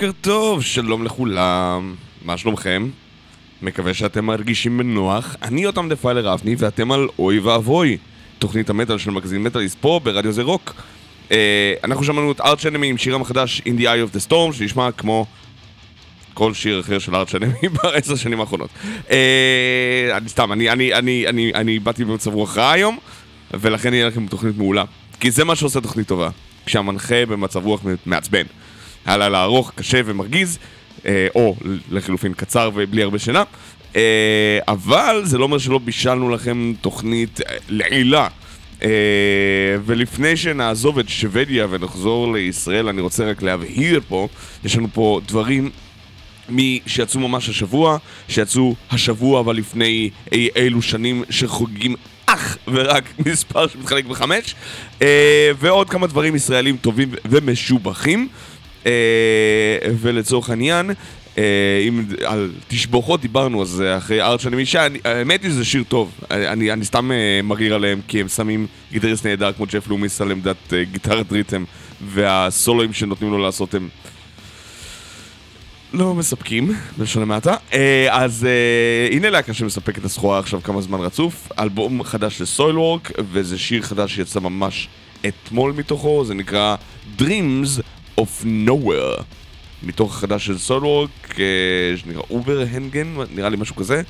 בוקר טוב, שלום לכולם, מה שלומכם? מקווה שאתם מרגישים בנוח. אני אותם דפיילר אבני ואתם על אוי ואבוי, תוכנית המטאל של מגזין מטאליסט פה ברדיו זה רוק. Uh, אנחנו שמענו את ארץ' אנמי עם שירם החדש In the Eye of the Storm, שנשמע כמו כל שיר אחר של ארץ' אנמי בעשר שנים האחרונות. Uh, אני סתם, אני, אני, אני, אני, אני באתי במצב רוח רע היום, ולכן יהיה לכם תוכנית מעולה. כי זה מה שעושה תוכנית טובה, כשהמנחה במצב רוח מעצבן. היה לילה ארוך, קשה ומרגיז, אה, או לחילופין קצר ובלי הרבה שינה, אה, אבל זה לא אומר שלא בישלנו לכם תוכנית אה, לעילה. ולפני שנעזוב את שוודיה ונחזור לישראל, אני רוצה רק להבהיר פה, יש לנו פה דברים מי שיצאו ממש השבוע, שיצאו השבוע אבל לפני אי אילו שנים שחוגגים אך ורק מספר שמתחלק בחמש, uh, ועוד כמה דברים ישראלים טובים ומשובחים. אה, ולצורך העניין, אה, אם על תשבוכות דיברנו, אז אחרי ארץ שאני מישה, האמת היא שזה שיר טוב. אני, אני סתם אה, מריר עליהם, כי הם שמים גיטריסט נהדר כמו ג'ף לומיס על עמדת גיטרת ריתם, והסולואים שנותנים לו לעשות הם... לא מספקים, בלשון המעטה. אז הנה להקה שמספק את הסחורה עכשיו כמה זמן רצוף. אלבום חדש ל Soilwork, וזה שיר חדש שיצא ממש אתמול מתוכו, זה נקרא Dreams of Nowhere, מתוך החדש של Soilwork, אה, שנקרא Övergivenheten, נראה לי משהו כזה,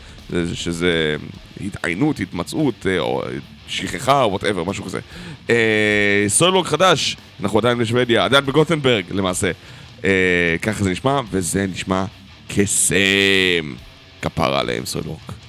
שזה התעיינות, התמצאות, אה, או שכחה, whatever, משהו כזה. אה, Soilwork חדש, אנחנו עדיין בשוודיה, עדיין בגוטנברג למעשה. ככה זה נשמע, וזה נשמע קסם. כפרה עליהם סולוורק.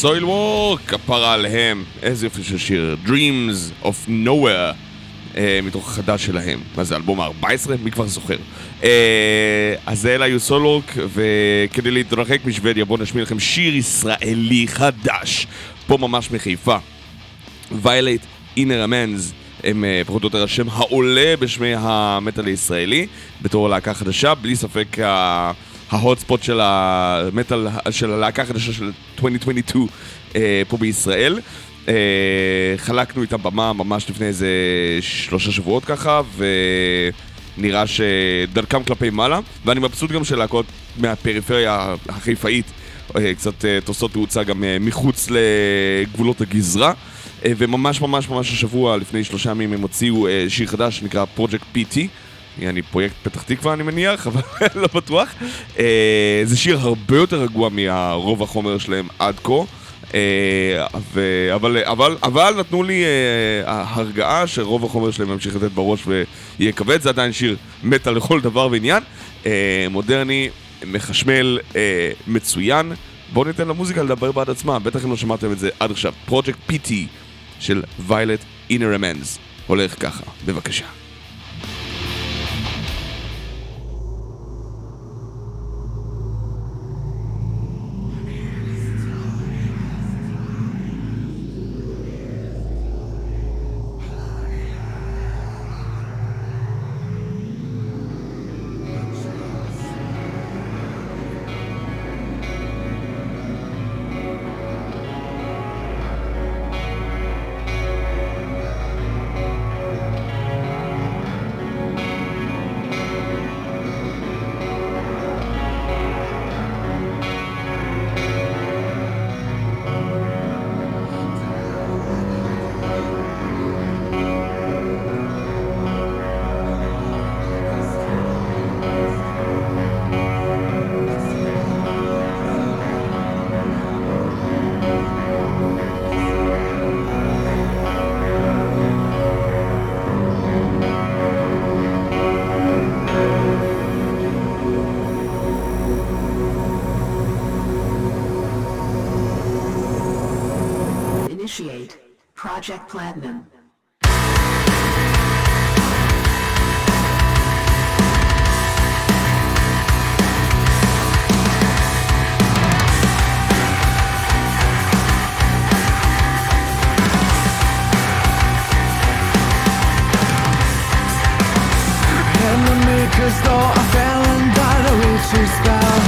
Soilwork, כפרה עליהם, איזה יופי של שיר, Dreams of Nowhere, אה, מתוך החדש שלהם. מה זה, אלבום ה-14? מי כבר זוכר? אה, אז אלה היו Soilwork, וכדי להתרחק משוודיה בואו נשמיע לכם שיר ישראלי חדש, פה ממש מחיפה. ויילייט אינר אמנז הם אה, פחות או יותר השם העולה בשמי המטאל הישראלי בתור להקה חדשה, בלי ספק ה- ה hot ספוט של המטאל, של הלהקה החדשה של 2022 אה, פה בישראל. אה, חלקנו איתם במה ממש לפני איזה שלושה שבועות ככה, ונראה שדרכם כלפי מעלה, ואני מבסוט גם של להקות מהפריפריה החיפאית אה, קצת אה, תאוצה גם מחוץ לגבולות הגזרה. וממש ממש ממש השבוע, לפני שלושה ימים, הם הוציאו שיר חדש שנקרא פרויקט PT. יעני פרויקט פתח תקווה אני מניח, אבל לא בטוח. אה, זה שיר הרבה יותר רגוע מהרוב החומר שלהם עד כה. אה, ו- אבל, אבל, אבל נתנו לי אה, הרגעה שרוב החומר שלהם ימשיך לתת בראש ויהיה כבד, זה עדיין שיר מטא לכל דבר ועניין. מודרני, מחשמל, מצוין. בואו ניתן למוזיקה לדבר בעד עצמה, בטח אם לא שמעתם את זה עד עכשיו. פרויקט PT של ויילט אינר אמנס הולך ככה, בבקשה. The witch's spell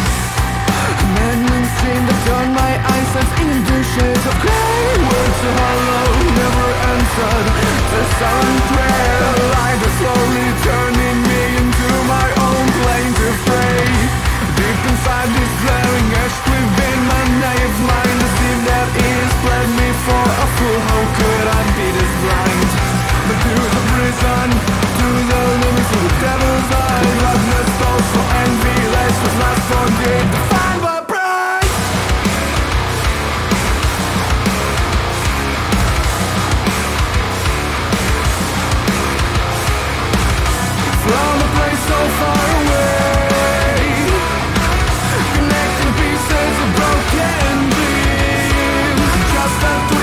Maddening seemed to turn my eyesight into shades of grey Words so hollow, never answered. The silent prayer Light is slowly turning me into my own plaintive prey Deep inside this glaring ash within my naive mind The seam that is bled me for a fool. How could I be this blind? But to the prison, to the limits, to the devil's eye tanto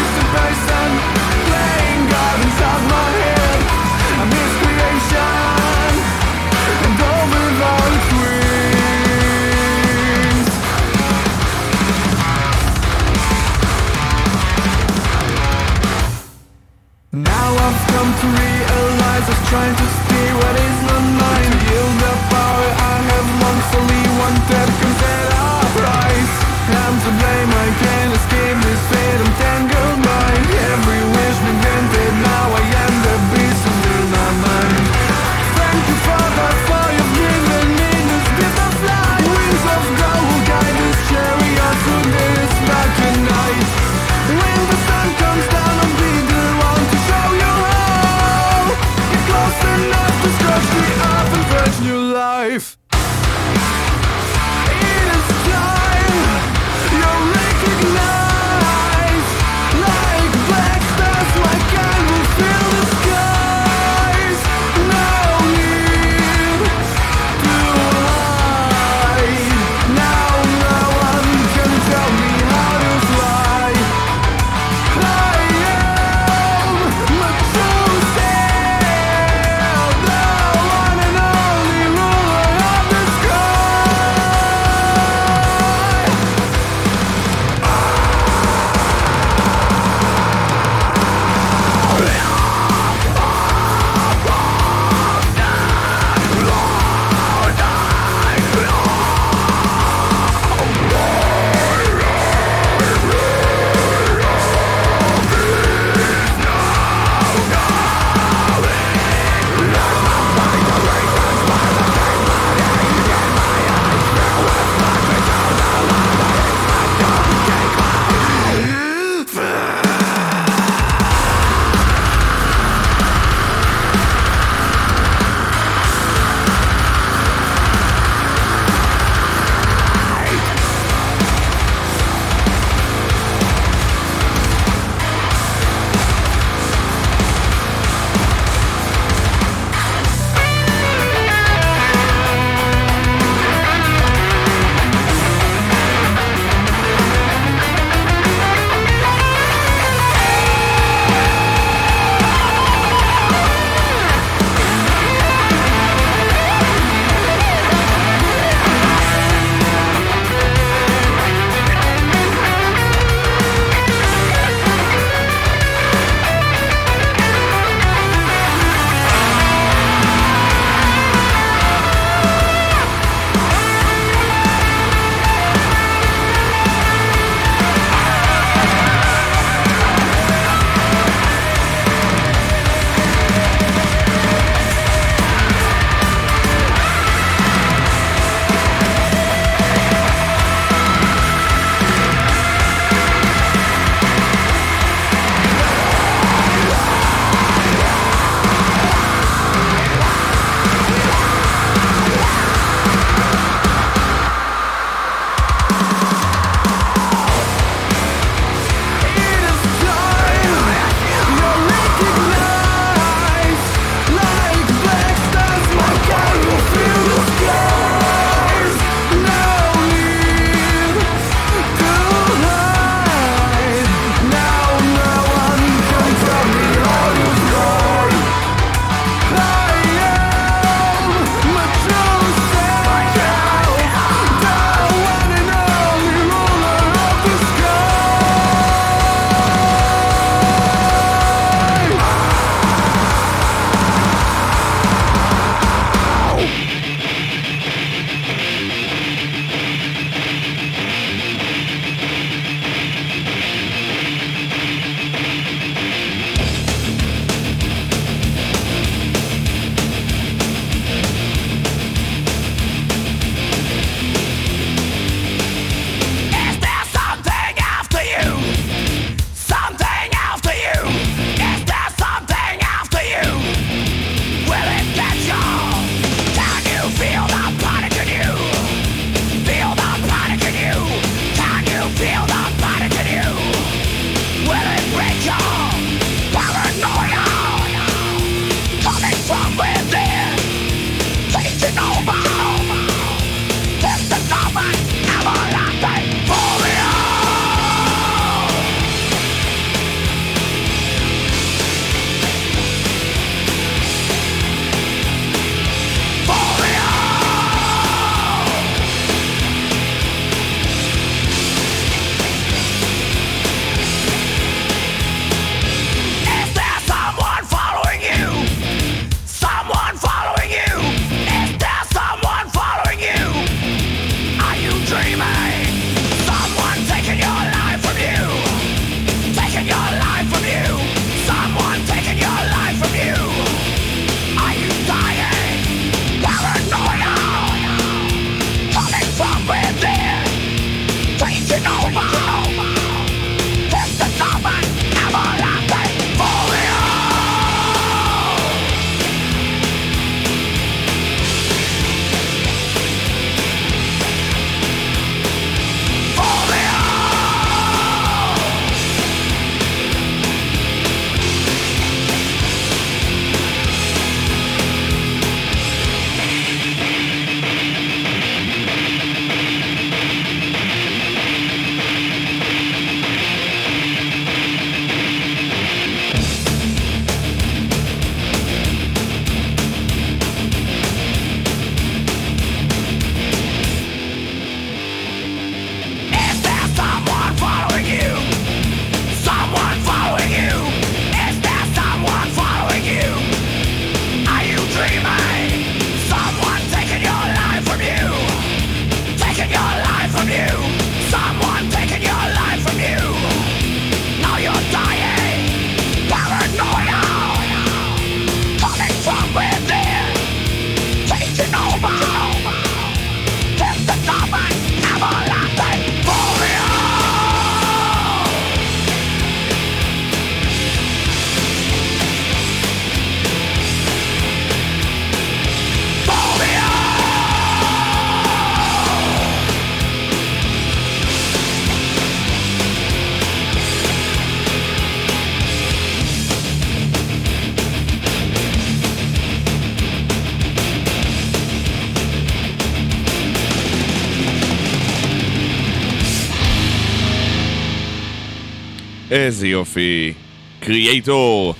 איזה יופי. Kreator,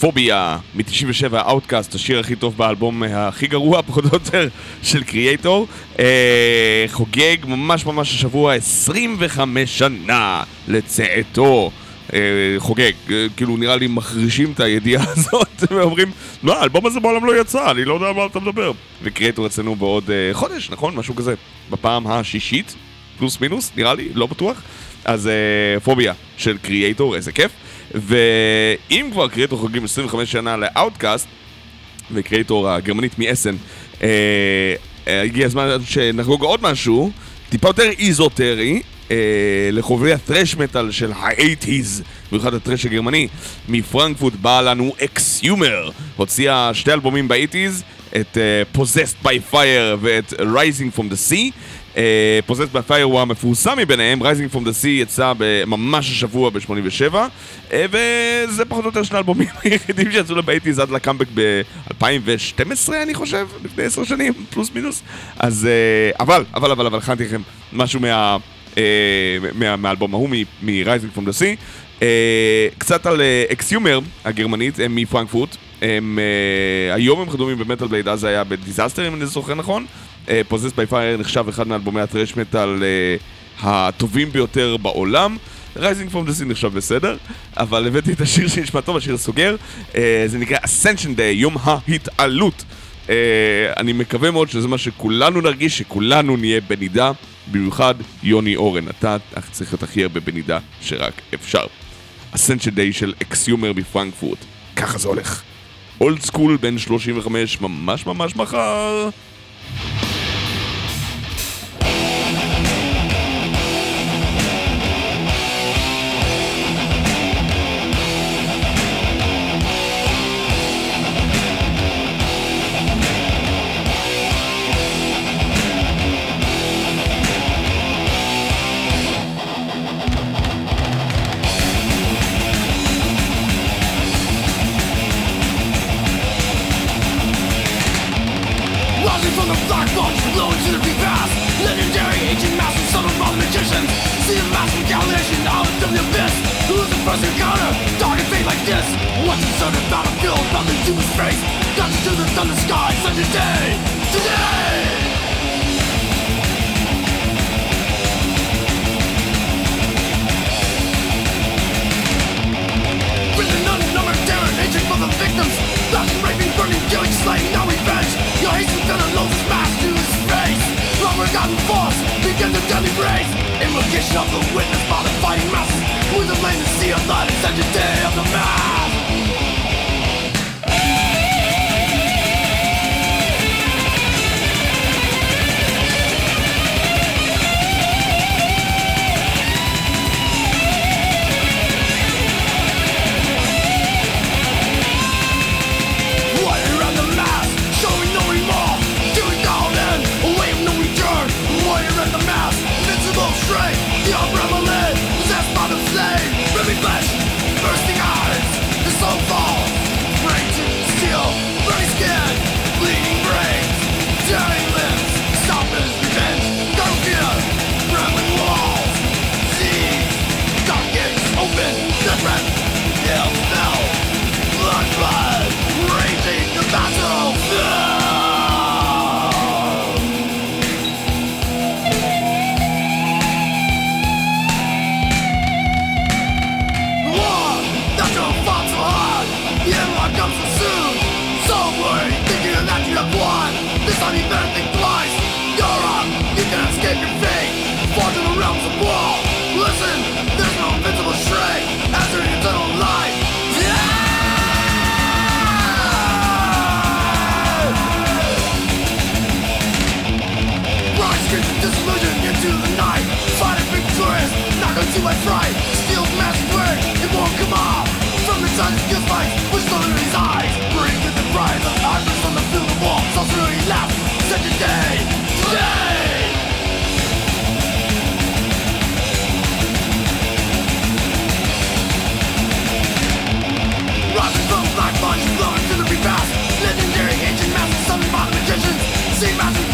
Phobia, מ-97, Outcast, השיר הכי טוב באלבום אה, הכי גרוע, פחות או יותר, של Kreator. אה, חוגג ממש ממש השבוע 25 שנה לצאתו. אה, חוגג, אה, כאילו נראה לי מכחישים את הידיעה הזאת ואומרים לא, האלבום הזה בעולם לא יצא, אני לא יודע על מה אתה מדבר ו Kreator אצלנו בעוד אה, חודש, נכון? משהו כזה בפעם השישית, פלוס מינוס, נראה לי, לא בטוח אז אה, Phobia של Kreator, איזה כיף ואם כבר Kreator חוגגים 25 שנה ל Outcast ו Kreator הגרמנית מאסן אה, אה, הגיע הזמן שנחגוג עוד משהו טיפה יותר איזוטרי אה, לחובבי הטרש מטאל של ה-80's, במיוחד הטרש הגרמני. מפרנקפורט בא לנו Exumer, הוציאה שתי אלבומים ב-80's, את uh, Possessed by Fire ואת Rising from the Sea. Uh, Possessed by Fire הוא המפורסם מביניהם, Rising from the Sea יצא ממש השבוע ב-87, uh, וזה פחות או יותר שני האלבומים היחידים שיצאו ל-80's עד לקאמבק ב-2012 אני חושב, לפני עשר שנים, פלוס מינוס. אז, uh, אבל, אבל, אבל, אבל, הכנתי לכם משהו מה... אה, מה, מהאלבום ההוא, מ-Rising from the Sea. אה, קצת על Exumer הגרמנית, הם מפרנקפורט. הם, אה, היום הם חתומים ב Metal Blade, אז זה היה ב Disaster אם אני זוכר נכון. Possessed by Fire נחשב אחד מאלבומי הטרש מטאל הטובים ביותר בעולם. Rising from the Sea נחשב בסדר, אבל הבאתי את השיר שנשמע טוב, השיר הסוגר, זה נקרא Ascension Day, יום ההתעלות. Uh, אני מקווה מאוד שזה מה שכולנו נרגיש, שכולנו נהיה בנידה, במיוחד יוני אורן. אתה צריך להיות הכי הרבה בנידה שרק אפשר. אסנשן דיי של אקסיומר בפרנקפורט. ככה זה הולך. אולד סקול בן 35 ממש ממש מחר. Begin the deadly race. Invocation of the witness by the fighting masses With the flame to sea of light, such a day of the mass Your brother. absolutely love such a day. Bones blowing the. Legendary ancient masters, summoned by magicians. Massive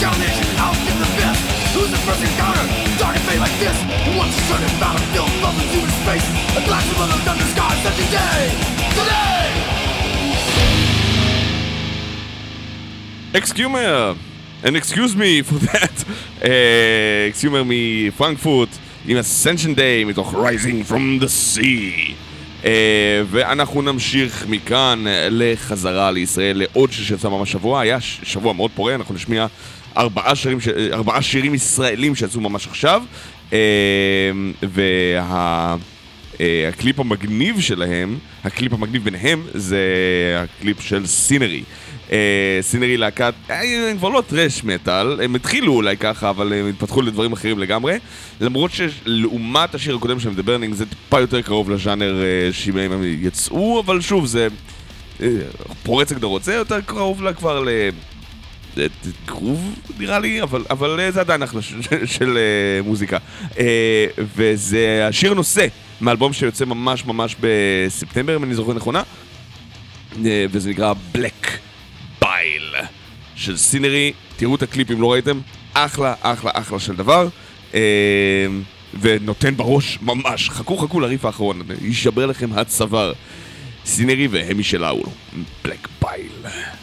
the. Who's the first encounter? Dark and like this. Once a certain battlefield, human space. A blast such a day. Exumer, and excuse me for that, Exumer מפרנקפורט עם Ascension Day מתוך Rising from the Sea. Uh, ואנחנו נמשיך מכאן לחזרה לישראל לעוד שיר שיצא ממש שבוע, היה ש- שבוע מאוד פורה, אנחנו נשמיע ארבעה שירים, ש... ארבעה שירים ישראלים שיצאו ממש עכשיו, uh, וה... אה, הקליפ המגניב שלהם, הקליפ המגניב ביניהם זה הקליפ של Sinnery. אה, Sinnery להקת, אה, הם כבר לא טרש מטאל, הם התחילו אולי ככה, אבל הם התפתחו לדברים אחרים לגמרי. למרות שלעומת השיר הקודם שלהם, The Burning, זה טיפה יותר קרוב לז'אנר אה, שמהם הם יצאו, אבל שוב, זה אה, פורץ הגדרות, זה יותר קרוב לה כבר ל... גרוב נראה לי, אבל, אבל אה, זה עדיין אחלה של, של אה, מוזיקה. אה, וזה השיר נושא מאלבום שיוצא ממש ממש בספטמבר, אם אני זוכר נכונה, אה, וזה נקרא Black Bile של סינרי. תראו את הקליפ אם לא ראיתם, אחלה, אחלה, אחלה של דבר. אה, ונותן בראש ממש, חכו חכו לריף האחרון, יישבר לכם הצוואר. סינרי והם משלנו, Black Bile. Black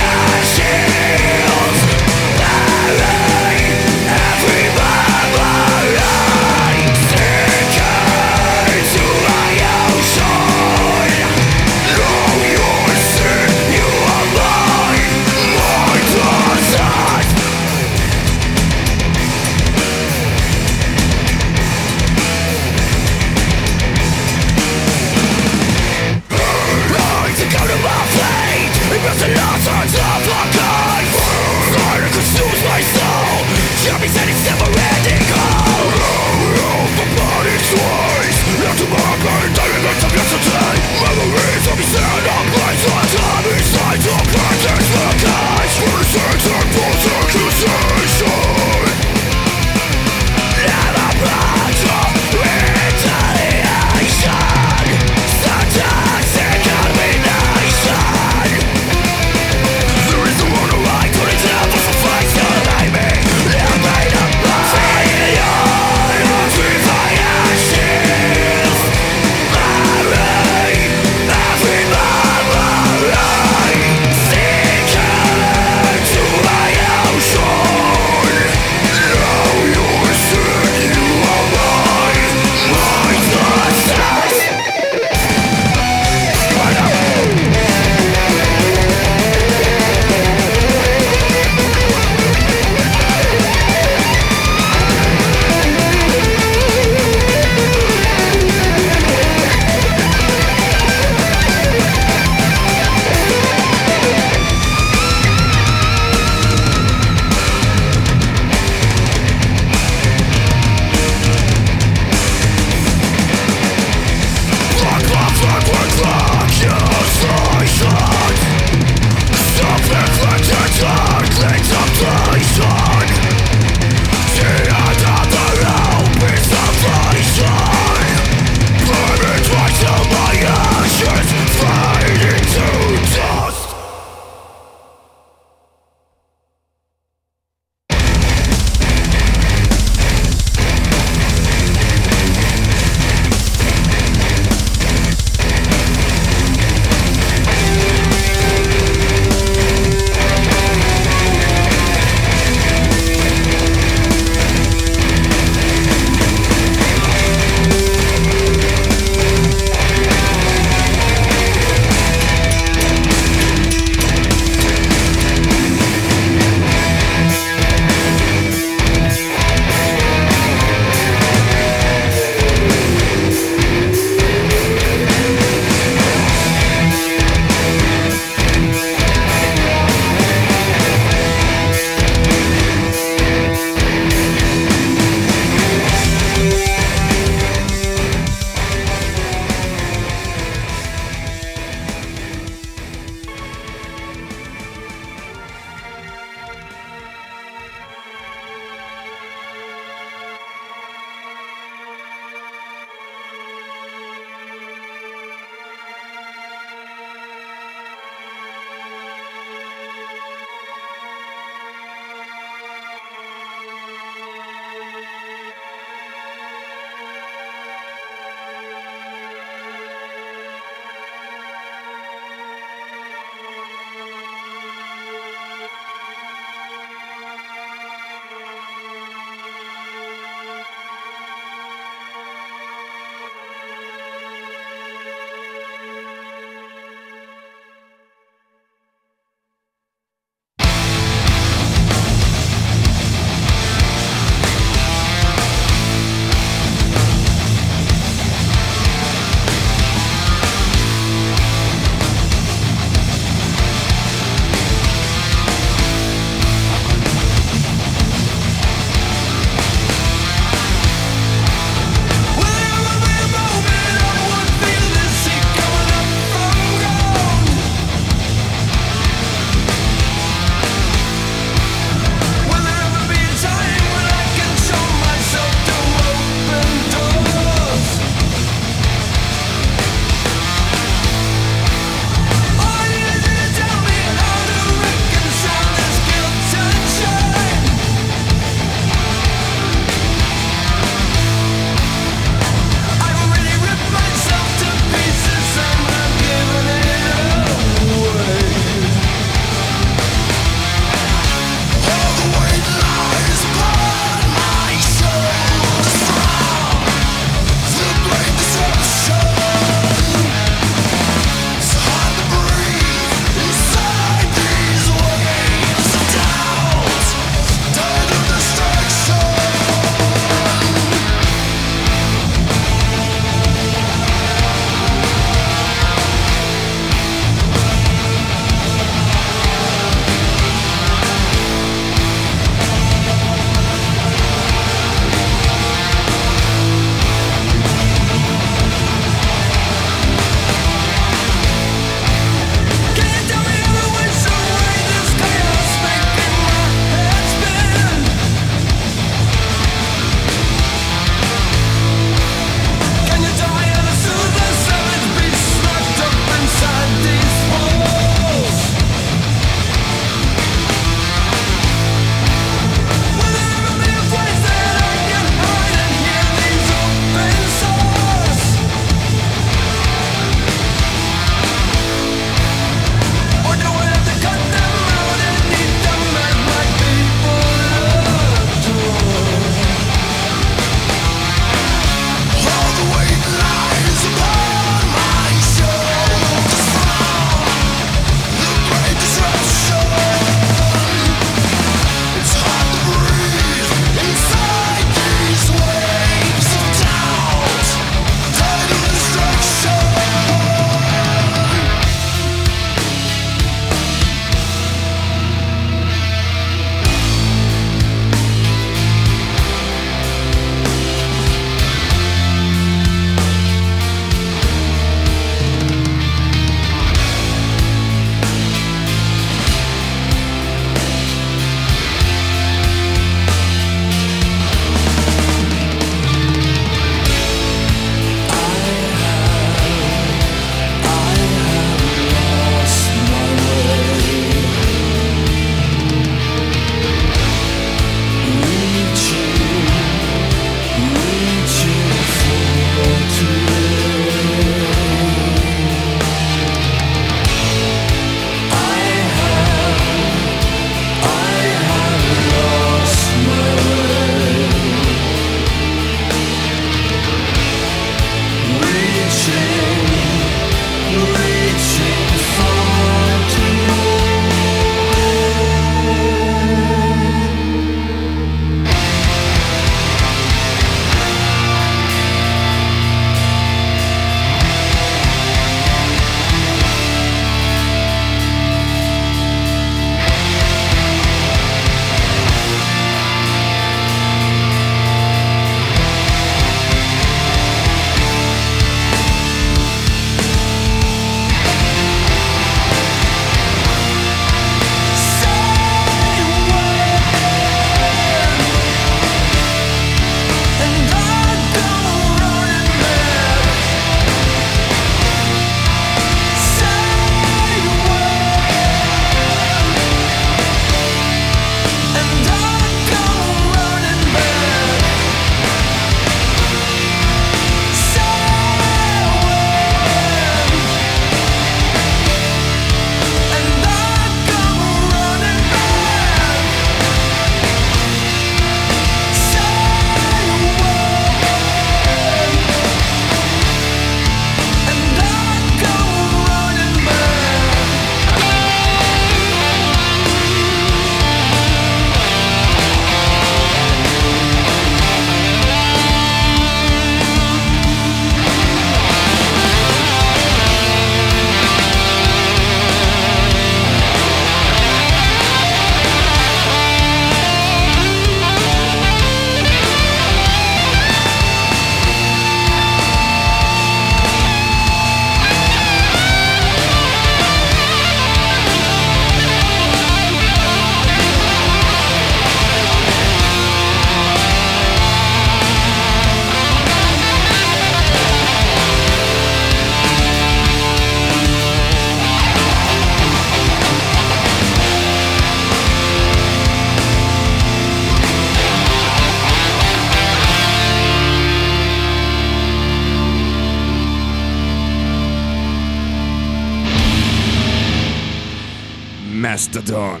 מסטדון.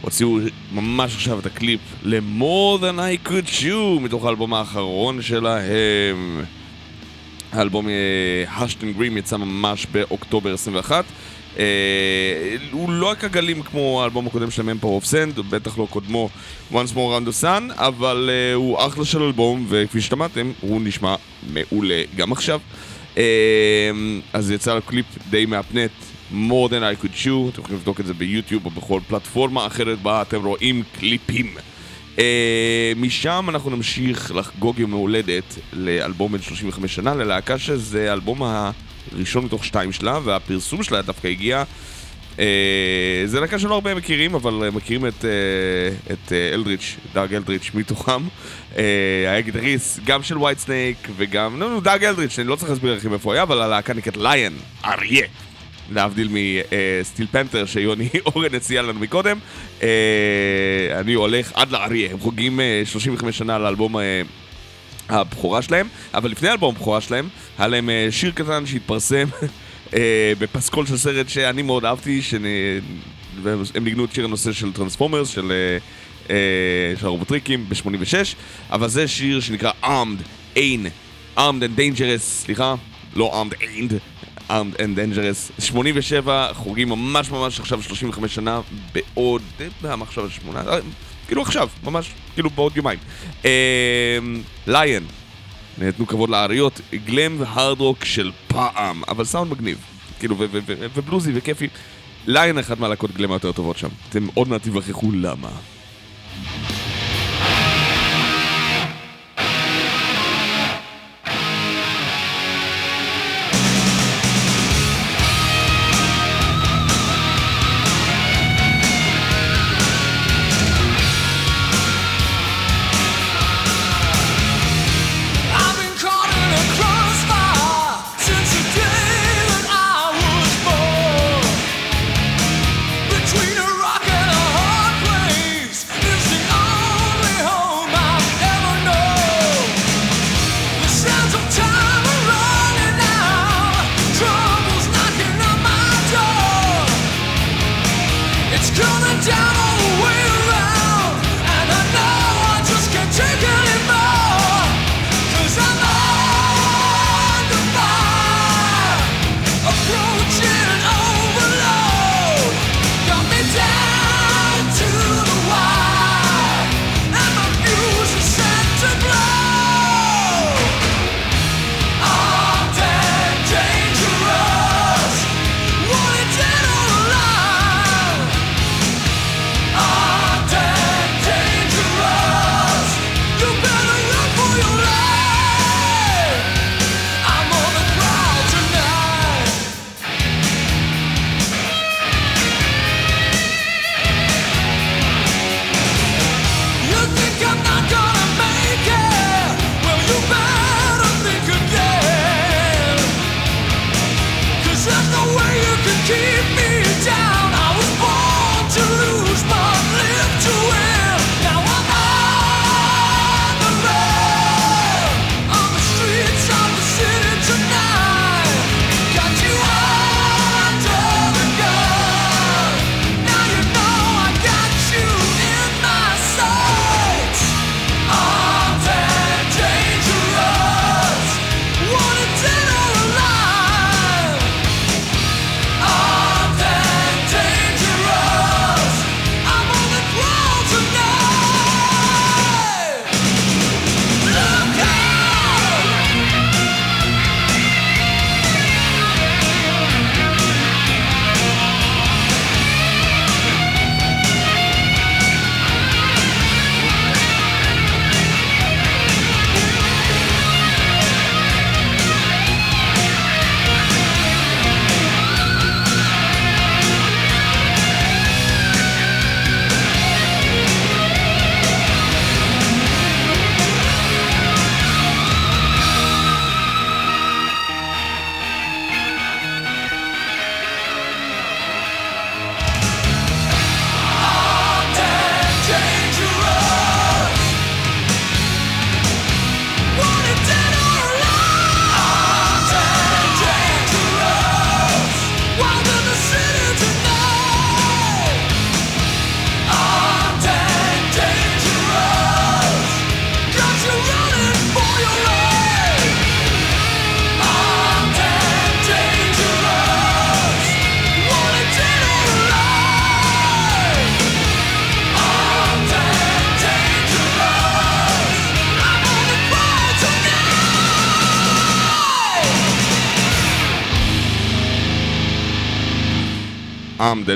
הוציאו ממש עכשיו את הקליפ ל-more than I could chew מתוך האלבום האחרון שלהם. האלבום השטן גרים יצא ממש באוקטובר 21. אה, הוא לא רק הגלים כמו האלבום הקודם שלהם, Emperor of Sand, בטח לא קודמו Once More Around the Sun, אבל אה, הוא אחלה של אלבום, וכפי ששמעתם, הוא נשמע מעולה גם עכשיו. אה, אז יצא לו קליפ די מהפנט, more than I could chew, אתם יכולים לבדוק את זה ביוטיוב או בכל פלטפורמה אחרת בה אתם רואים קליפים. Uh, משם אנחנו נמשיך לחגוג יום ההולדת לאלבום בן 35 שנה, ללהקה שזה האלבום הראשון מתוך שתיים שלה, והפרסום שלה דווקא הגיע. Uh, זה להקה שלא הרבה מכירים, אבל מכירים את, uh, את uh, אלדריץ', דאג אלדריץ' מתוכם. Uh, היה גיטריסט גם של Whitesnake וגם, נו, דאג אלדריץ', אני לא צריך להסביר לכם איפה הוא היה, אבל הלהקה נקראת Lion, אריה. להבדיל מ Steel Panther שיוני אורן הציע לנו מקודם. אה, אני הולך עד לאריה, הם חוגגים אה, 35 שנה לאלבום אה, הבכורה שלהם, אבל לפני האלבום הבכורה שלהם, היה להם אה, שיר קטן שהתפרסם אה, בפסקול של סרט שאני מאוד אהבתי, שנ... והם ניגנו את שיר הנושא של Transformers, של, אה, אה, של הרובוטריקים ב-86, אבל זה שיר שנקרא Armed, Ain, Armed and Dangerous, סליחה, לא Armed Ained, Armed and Dangerous, 87, חוגגים ממש ממש עכשיו 35 שנה, בעוד, מה עכשיו שמונה, אה, כאילו עכשיו, ממש, כאילו בעוד יומיים. Lion, נתנו כבוד לאריות, glam והארד רוק של פעם, אבל סאונד מגניב, כאילו, ובלוזי וכיפי. Lion אחת מהלהקות glam היותר טובות שם, אתם עוד מעט תיווכחו למה.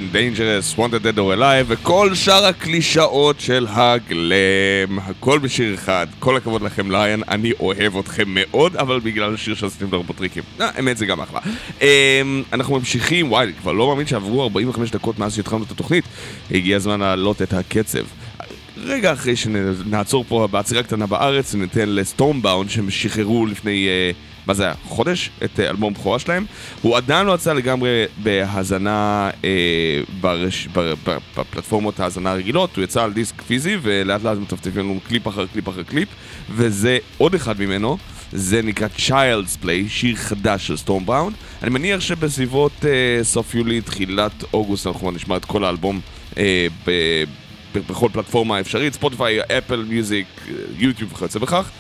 And Dangerous, Wanted Dead or Alive, וכל שאר הקלישאות של ה glam. הכל בשיר אחד. כל הכבוד לכם, Lion, אני אוהב אתכם מאוד, אבל בגלל השיר שעשיתם לרובוטריקים. אה, האמת זה גם אחלה. אמ, אנחנו ממשיכים, וואי, אני כבר לא מאמין שעברו 45 דקות מאז שהתחלנו את התוכנית. הגיע הזמן להעלות את הקצב. רגע אחרי שנעצור פה בעצירה קטנה בארץ, וניתן ל Stormbound שהם שחררו לפני, אה, מה זה היה, חודש? את אה, אלבום בכורה שלהם. הוא עדיין לא יצא לגמרי בהאזנה אה, ברש, ב, ב, בפלטפורמות ההאזנה הרגילות, הוא יצא על דיסק פיזי, ולאט לאט מטפטפים לנו קליפ אחר קליפ אחר קליפ, וזה עוד אחד ממנו. זה נקרא Child's Play, שיר חדש של Stormbound. אני מניח שבסביבות אה, סוף יולי, תחילת אוגוסט, אנחנו נשמע את כל האלבום אה, ב... בכל פלטפורמה אפשרית, ספוטיפיי, אפל מיוזיק, יוטיוב וכיוצא בכך.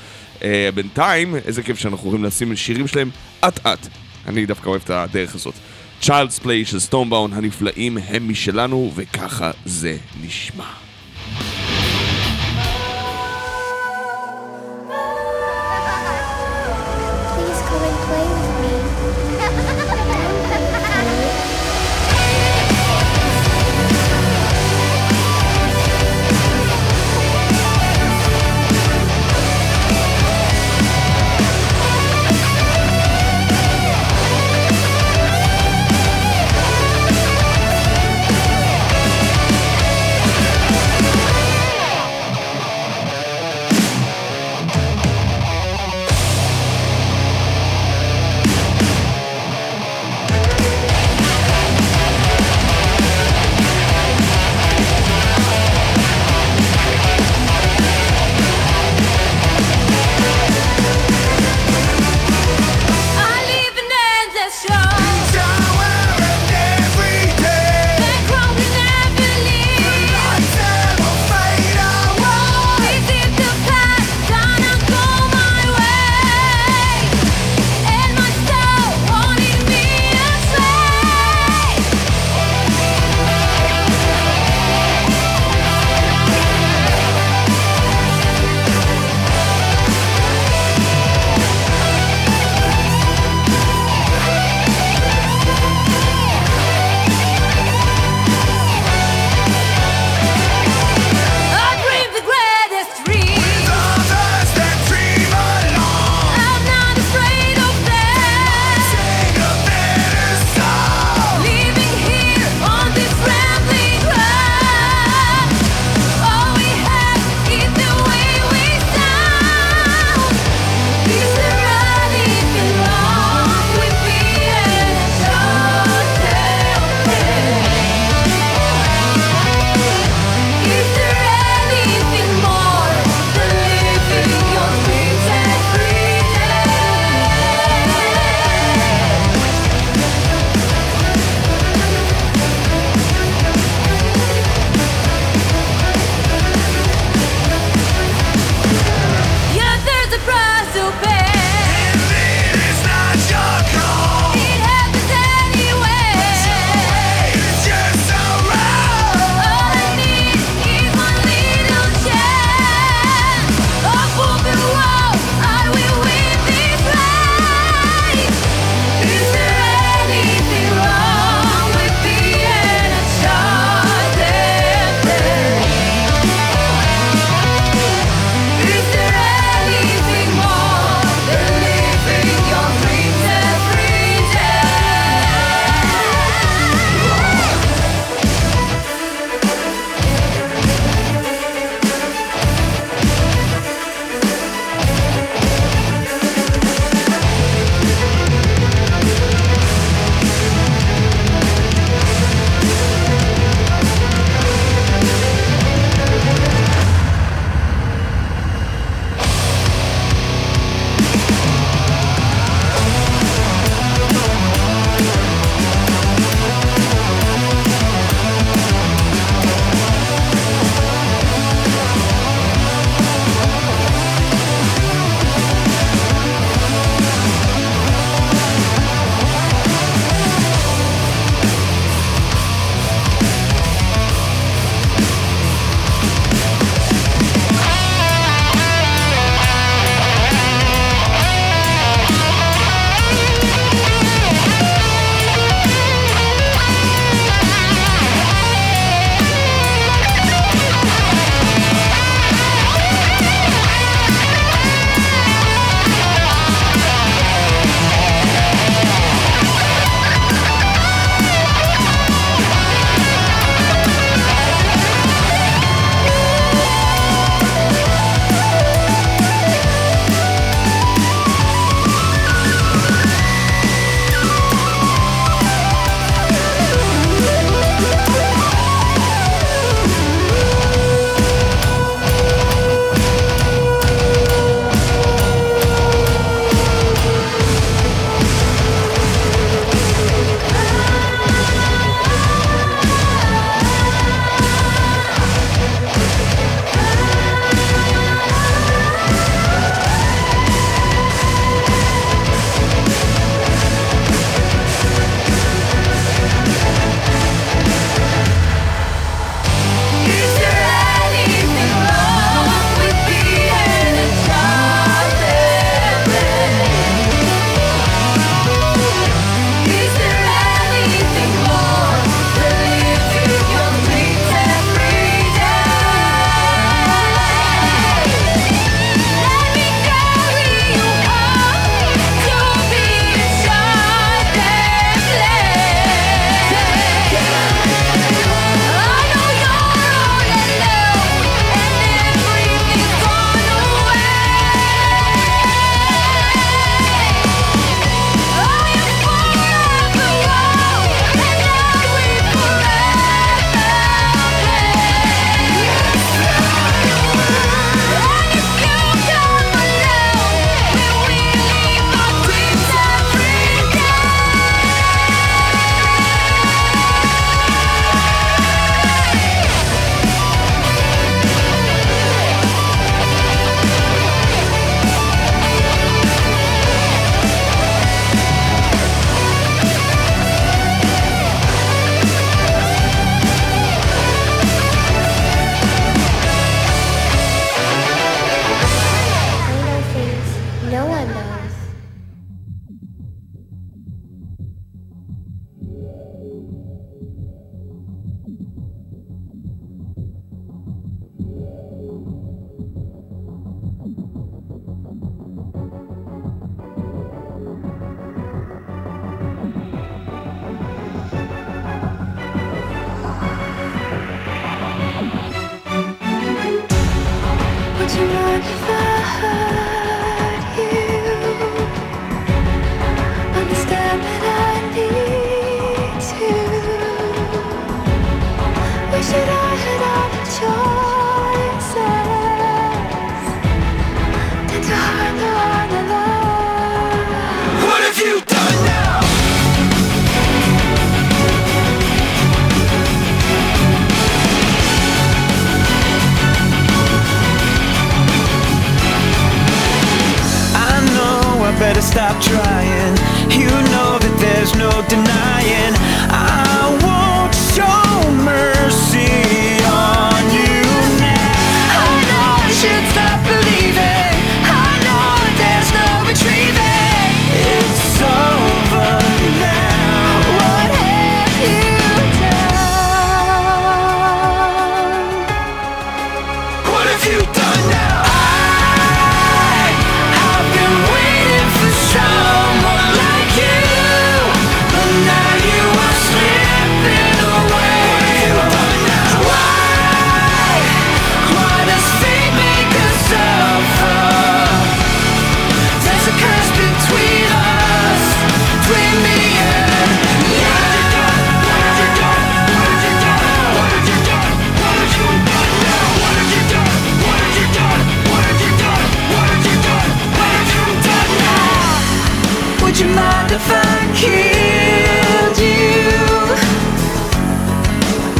Uh, בינתיים, איזה כיף שאנחנו יכולים לשים שירים שלהם אט אט. אני דווקא אוהב את הדרך הזאת. Child's Play של סטומבאון הנפלאים הם משלנו, וככה זה נשמע.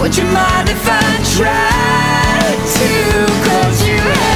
Would you mind if I tried to close your eyes?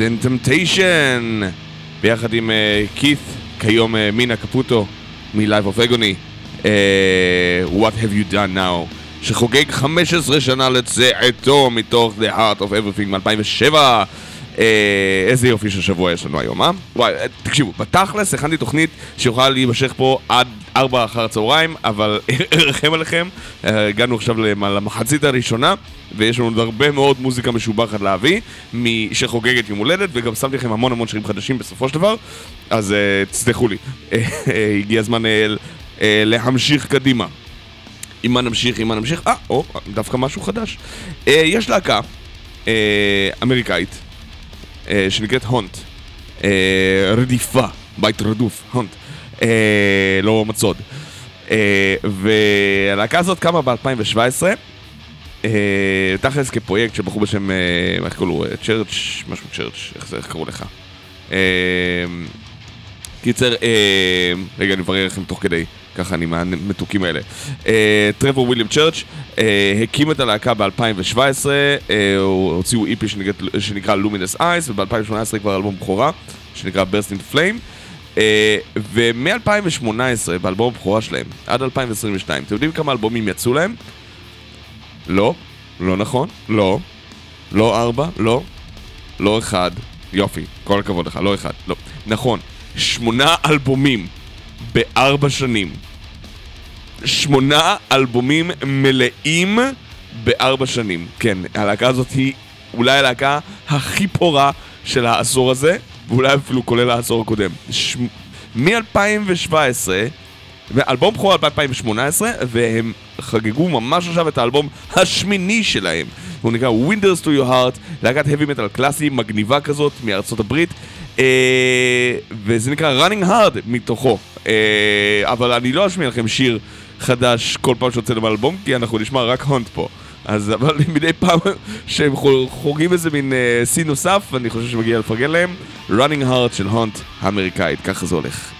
Within Temptation, ביחד עם כית, כיום אה, מינה קפוטו מ-Live of Agony, אה, What have you done now, שחוגג 15 שנה לצאתו מתוך The Heart of Everything מ-2007. אה, איזה יופי של שבוע יש לנו היום, אה? וואי, אה, תקשיבו, בתכלס הכנתי תוכנית שיכולה להימשך פה עד ארבע אחר הצהריים, אבל ארחם עליכם, אה, הגענו עכשיו למ- למחצית הראשונה, ויש לנו עוד הרבה מאוד מוזיקה משובחת להביא, מ- שחוגגת יום הולדת, וגם שמתי לכם המון המון שירים חדשים בסופו של דבר, אז אה, תסלחו לי, אה, הגיע הזמן ל- אה, להמשיך קדימה. עם מה נמשיך, עם מה נמשיך, אה, או, דווקא משהו חדש. אה, יש להקה אה, אמריקאית, אה, שנקראת הונט. אה, רדיפה, בית רדוף, הונט. אה, לא מצוד. אה, והלהקה הזאת קמה ב-2017. אה, תכלס כפרויקט של בחור בשם, אה, איך קוראים לו? אה, צ'רץ', משהו צ'רץ', איך זה, איך קראו לך? אה, קיצר, אה, רגע, אני מברר לכם תוך כדי, ככה אני מהמתוקים האלה. אה, טרוור וויליאם צ'רץ' אה, הקים את הלהקה ב-2017, אה, הוציאו איפי שנקרא לומינס אייס, וב-2018 כבר אלבום בכורה, שנקרא Burst into Flame. אה, ומ-2018, באלבום הבכורה שלהם, עד 2022, אתם יודעים כמה אלבומים יצאו להם? לא, לא נכון, לא, לא ארבע, לא, לא אחד, יופי, כל הכבוד לך, לא אחד, לא, נכון, שמונה אלבומים בארבע שנים. שמונה אלבומים מלאים בארבע שנים. כן, הלהקה הזאת היא אולי הלהקה הכי פורה של העשור הזה, ואולי אפילו כולל העשור הקודם. ש... מ-2017, ואלבום בכורה ב-2018, והם חגגו ממש עכשיו את האלבום השמיני שלהם. הוא נקרא Windows to your heart, להקת heavy metal קלאסי, מגניבה כזאת, מארצות הברית. אה, וזה נקרא running hard מתוכו. אה, אבל אני לא אשמיע לכם שיר חדש כל פעם שיוצא להם אלבום, כי אנחנו נשמע רק הונט פה. אז אבל מדי פעם שהם חו- חוגגים איזה מין אה, שיא נוסף, אני חושב שמגיע לפרגן להם. running hard של הונט האמריקאית, ככה זה הולך.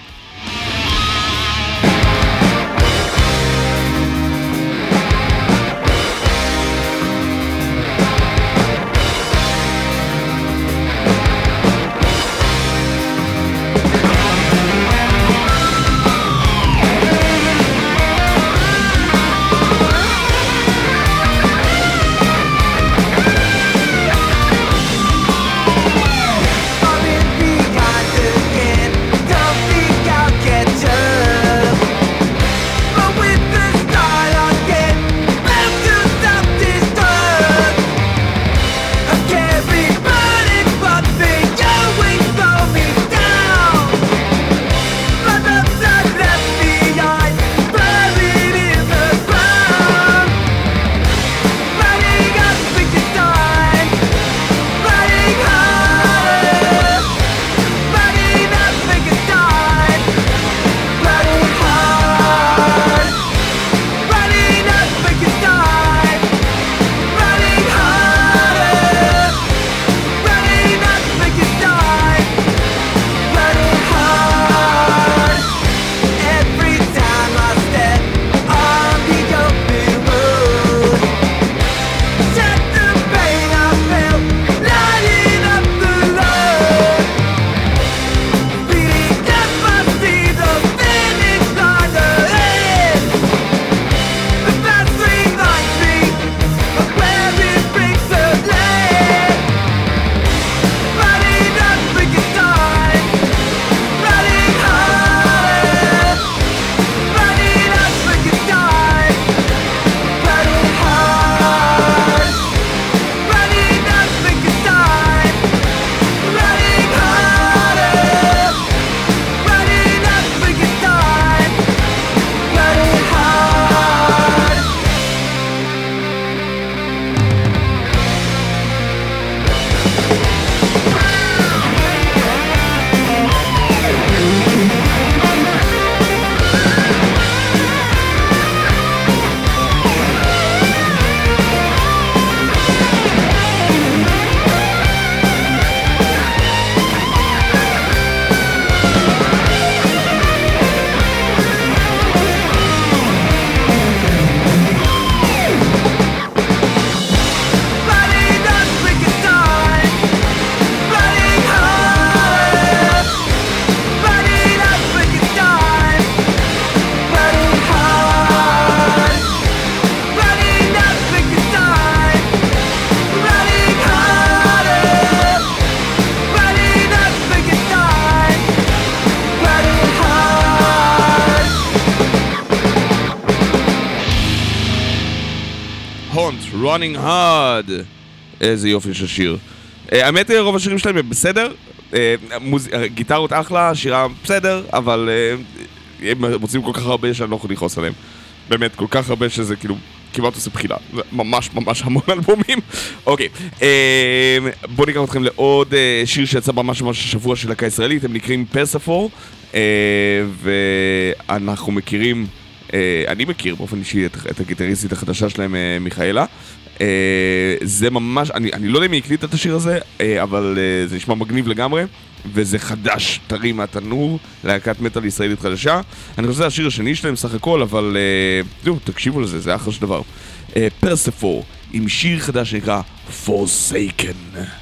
Running hard. איזה יופי של שיר. אה, האמת, רוב השירים שלהם הם בסדר. אה. אה, גיטרות אחלה, שירה בסדר, אבל אה, הם מוצאים כל כך הרבה שאני לא יכול לכעוס עליהם. באמת, כל כך הרבה שזה כאילו כמעט עושה בחילה. ממש ממש המון אלבומים. אוקיי, אה, בואו ניקח אתכם לעוד אה, שיר שיצא ממש ממש השבוע של להקה ישראלית, הם נקראים פרספור, אה, ואנחנו מכירים, אה, אני מכיר באופן אישי את, את הגיטריסטית החדשה שלהם, אה, מיכאלה. אה, זה ממש, אני, אני לא יודע אם היא הקליטה את השיר הזה, אה, אבל אה, זה נשמע מגניב לגמרי, וזה חדש, טרי מהתנור, להקת מטאל ישראלית חדשה. אני חושב שזה השיר השני שלהם סך הכל, אבל זהו, תקשיבו לזה, זה אחלה של דבר. פרספור, עם שיר חדש שנקרא Forsaken.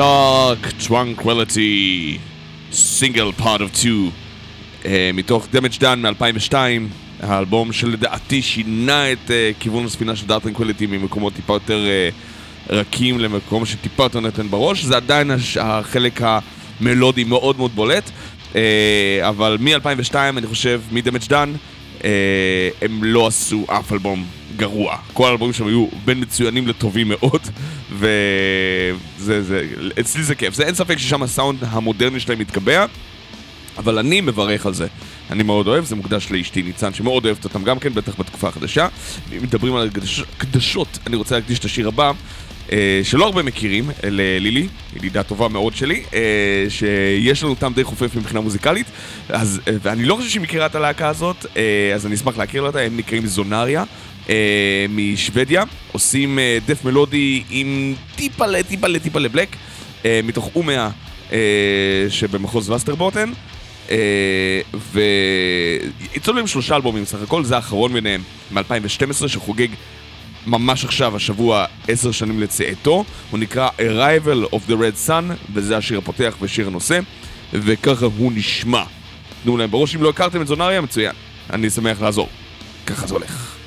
Dark Tranquility, סינגל פארט אוף 2, מתוך Damage Done מ-2002, האלבום שלדעתי שינה את אה, כיוון הספינה של Dark Tranquility ממקומות טיפה יותר אה, רכים למקום שטיפה יותר נותן בראש, זה עדיין הש- החלק המלודי מאוד מאוד בולט, אה, אבל מ-2002 אני חושב, מ-Damage Done, אה, הם לא עשו אף אלבום גרוע. כל האלבומים שם היו בין מצוינים לטובים מאוד, וזה, זה, אצלי זה כיף. זה אין ספק ששם הסאונד המודרני שלהם מתקבע, אבל אני מברך על זה. אני מאוד אוהב, זה מוקדש לאשתי ניצן, שמאוד אוהבת אותם גם כן, בטח בתקופה החדשה. אם מדברים על הקדש- הקדשות, אני רוצה להקדיש את השיר הבא, אה, שלא הרבה מכירים, ללילי, ידידה טובה מאוד שלי, אה, שיש לנו טעם די חופף מבחינה מוזיקלית, אז, אה, ואני לא חושב שהיא מכירה את הלהקה הזאת, אה, אז אני אשמח להכיר אותה, הם נקראים זונריה. אה, משוודיה, עושים אה, דף מלודי עם טיפה לטיפה לטיפה לבלק, אה, מתוך אומיה אה, שבמחוז וסטרבוטן. אה, ויצאו להם שלושה אלבומים סך הכל, זה האחרון ביניהם מ-2012 שחוגג ממש עכשיו, השבוע, עשר שנים לצאתו. הוא נקרא Arrival of the Red Sun, וזה השיר הפותח ושיר הנושא, וככה הוא נשמע. תנו להם בראש, אם לא הכרתם את זונריה, מצוין. אני שמח לעזור. ככה זה הולך.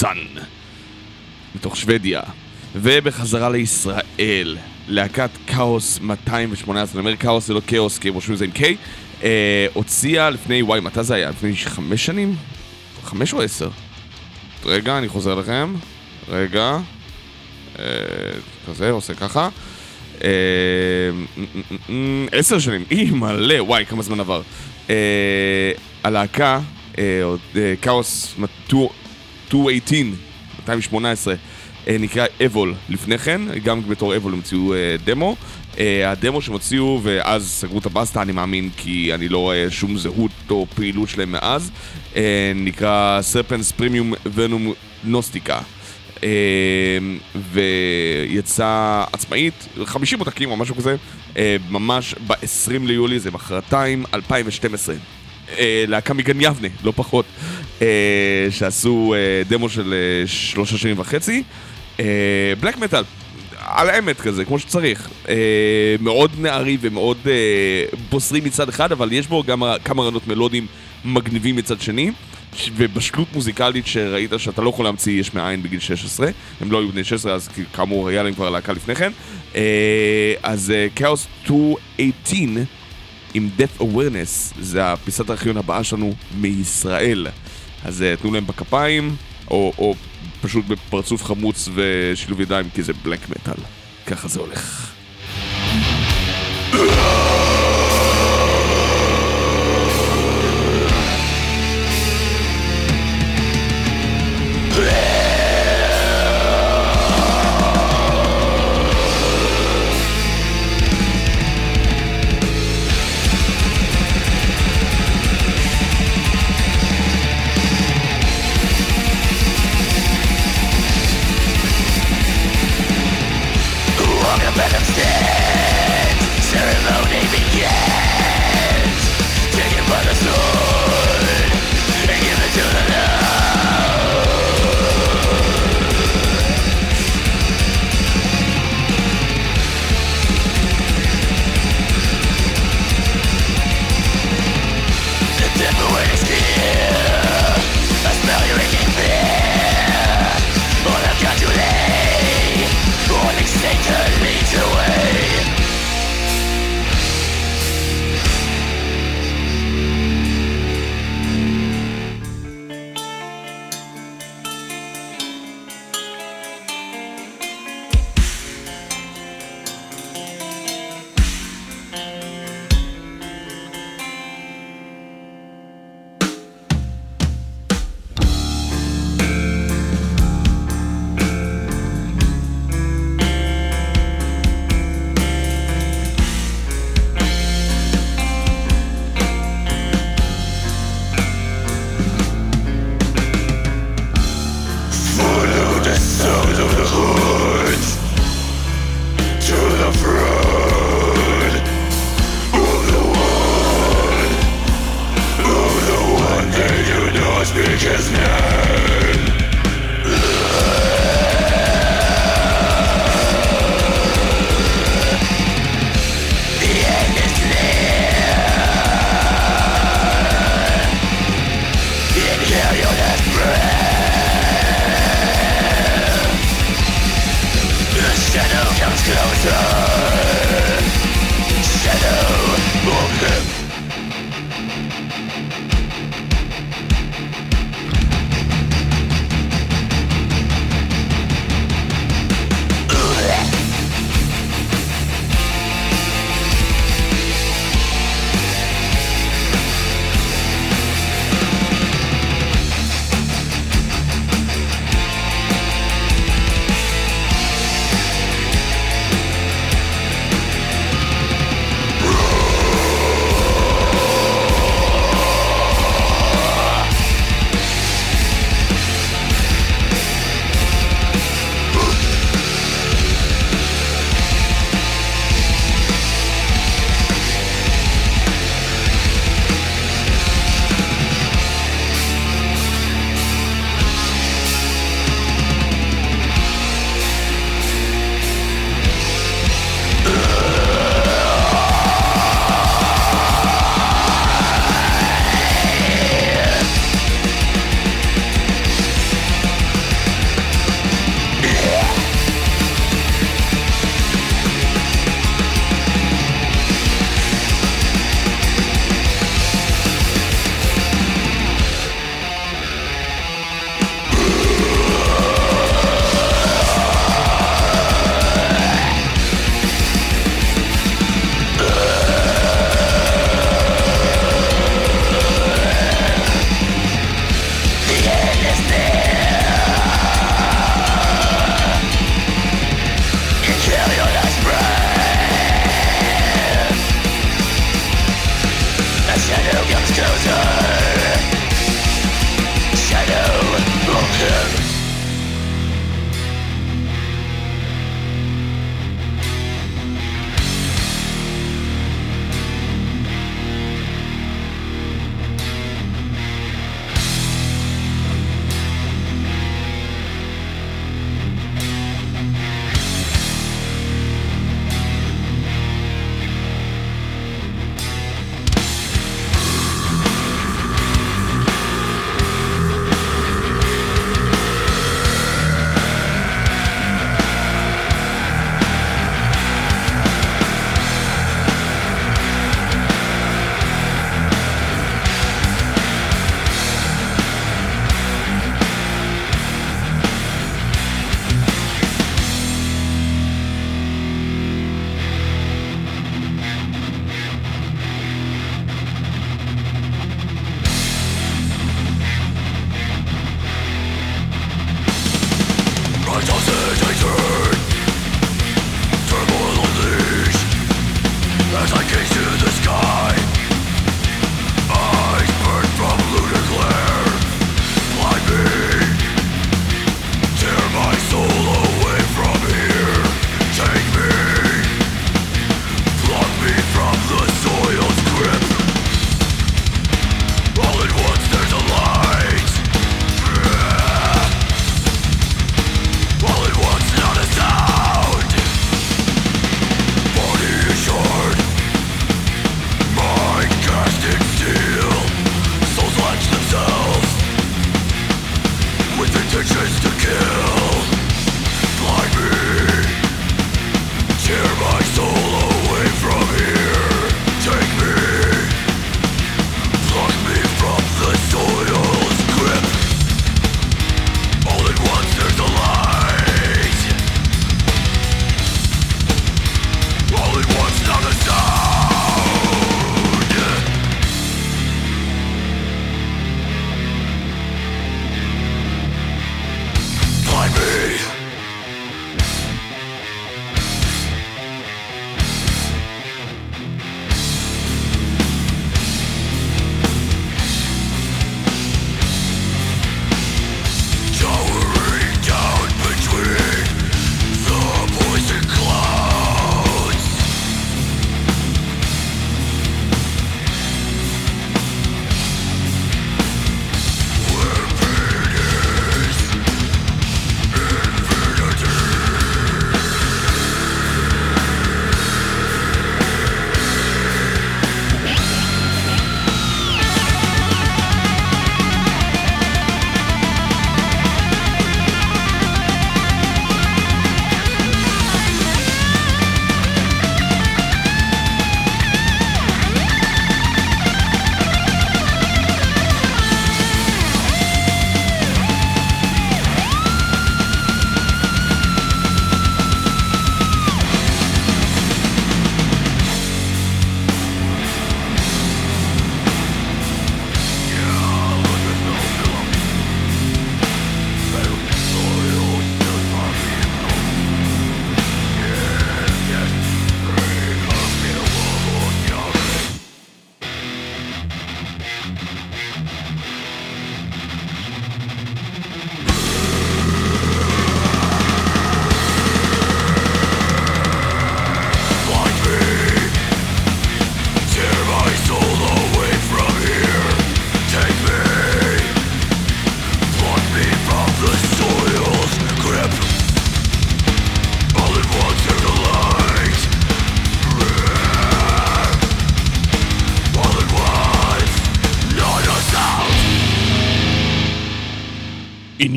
Sun, מתוך שוודיה. ובחזרה לישראל, להקת כאוס 218, אני אומר כאוס זה לא כאוס, כי הם רושמים את זה עם K, אה, הוציאה לפני, וואי, מתי זה היה? לפני חמש שנים? חמש או עשר? רגע, אני חוזר לכם. רגע. אה, כזה, עושה ככה. אה, עשר שנים, אי מלא, וואי, כמה זמן עבר. אה, הלהקה, אה, כאוס 218, 218, אה, נקרא אבול לפני כן, גם בתור אבול הם הוציאו אה, דמו. אה, הדמו שהם הוציאו ואז סגרו את הבסטה, אני מאמין, כי אני לא רואה שום זהות או פעילות שלהם מאז, נקרא סרפנס פרימיום ונום נוסטיקה. ויצא עצמאית, 50 עותקים או משהו כזה, ממש ב-20 ליולי, זה מחרתיים, 2012. אה, להקה מגן יבנה, לא פחות, אה, שעשו אה, דמו של שלושה שנים וחצי. בלק מטאל, על האמת כזה, כמו שצריך. מאוד נערי ומאוד בוסרי מצד אחד, אבל יש בו גם כמה רעיונות מלודיים מגניבים מצד שני. ובשלות מוזיקלית שראית שאתה לא יכול להמציא יש מאין בגיל 16 הם לא היו בני 16 אז כאמור היה להם כבר להקה לפני כן אז כאוס 218 עם Death Awareness, זה הפיסת הארכיון הבאה שלנו מישראל. אז אה, תנו להם בכפיים, או, או פשוט בפרצוף חמוץ ושילוב ידיים, כי זה בלק מטאל. ככה זה הולך.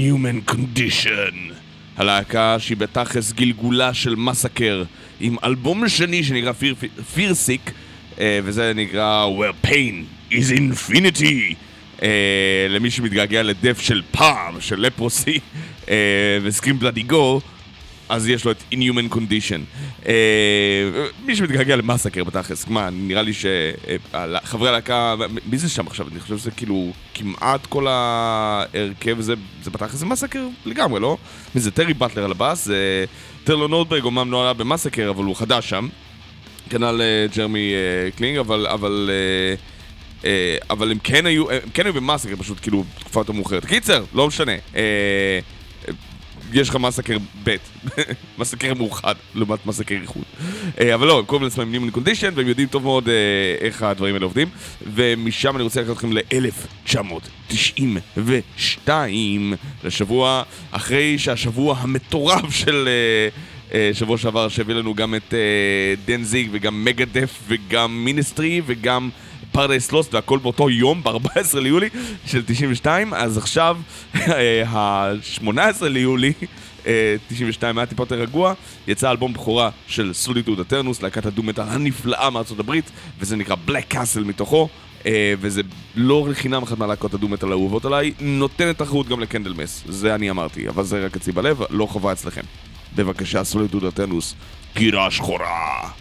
Inhuman Condition. הלהקה שהיא בתכלס גלגולה של מסאקר, עם אלבום שני שנקרא פירסיק, וזה נקרא Where Pain is Infinity. Uh, למי שמתגעגע לדף של פעם, של לפרוסי, uh, וסקרים בלאדי גו, אז יש לו את Inhuman Condition. Uh, מי שמתגעגע למאסקר בתכלס, מה, נראה לי שחברי הלהקה, מי זה שם עכשיו? אני חושב שזה כאילו כמעט כל ההרכב זה, זה בתכלס זה Massacre לגמרי, לא? מי זה טרי באטלר על הבאס, זה טיילור נורדברג, אומנם לא היה ב Massacre, אבל הוא חדש שם. כנ"ל uh, ג'רמי קלינג, אבל... אבל אבל הם כן היו, הם כן היו ב Massacre פשוט כאילו תקופה יותר מאוחרת. קיצר, לא משנה. יש לך Massacre ב', Massacre מאוחד, לעומת Massacre איחוד. אה, אבל לא, הם קוראים לעצמם Inhuman Condition, והם יודעים טוב מאוד אה, איך הדברים האלה עובדים. ומשם אני רוצה לקחת אתכם ל-1992, לשבוע אחרי שהשבוע המטורף של... אה, שבוע שעבר שהביא לנו גם את Danzig וגם Megadeth וגם Ministry וגם Paradise Lost והכל באותו יום, ב-14 ליולי של 92, אז עכשיו, ה-18 ליולי 92 היה טיפה יותר רגוע, יצא אלבום בכורה של Solitude Aeturnus, להקת ה doom metal הנפלאה מארצות הברית, וזה נקרא Black Castle מתוכו. Uh, וזה לא לחינם אחת מהלהקות ה doom metal האהובות עליי, נותנת תחרות גם ל Candlemass, זה אני אמרתי, אבל זה רק אצלי בלב, לא חובה אצלכם. בבקשה, סוליטוד אטרנוס, גירה שחורה.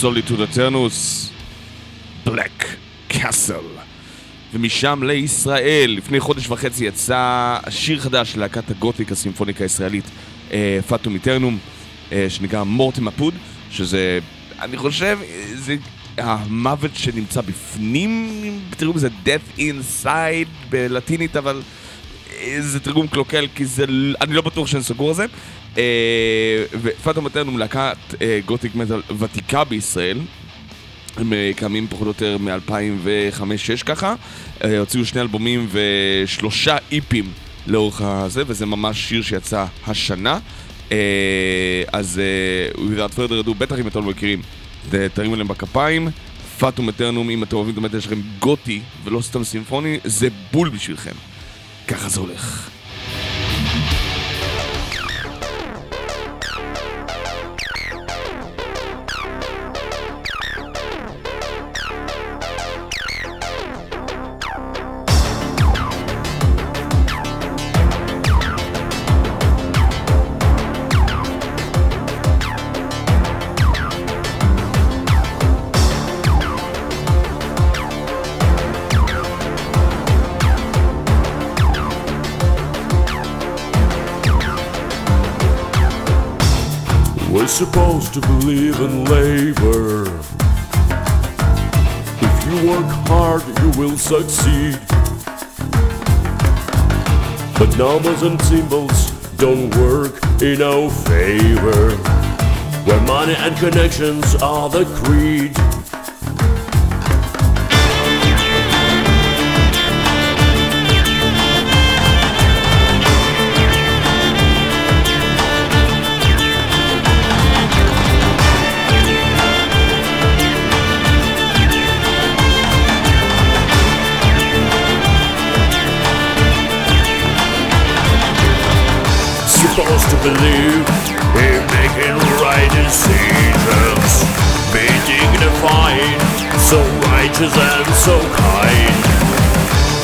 Solitude Aeturnus, Black Castle. ומשם לישראל, לפני חודש וחצי יצא שיר חדש להקת ה gothic הסימפוניקה הישראלית, אה, Fatum Aeternum, אה, שנקרא Mortem Apud, שזה, אני חושב, אה, זה המוות שנמצא בפנים, תקראו לזה death inside בלטינית, אבל אה, זה תרגום קלוקל, כי זה, אני לא בטוח שאני סגור על זה. אה, ופאטום איטרנום להקת אה, גותיק מטאל ותיקה בישראל. הם אה, קיימים פחות או יותר מ-2005-2006 ככה. הוציאו שני אלבומים ושלושה איפים לאורך הזה, וזה ממש שיר שיצא השנה. אז without further ado, בטח אם אתם לא מכירים, ת- תרימו להם בכפיים. פאטום אטרנום, אם אתם אוהבים את המטר שלכם גותי ולא סתם סימפוני, זה בול בשבילכם. ככה זה הולך. In labor. If you work hard, you will succeed. But numbers and symbols don't work in our favor. Where money and connections are the creed. Believe in making right decisions, be dignified, so righteous and so kind.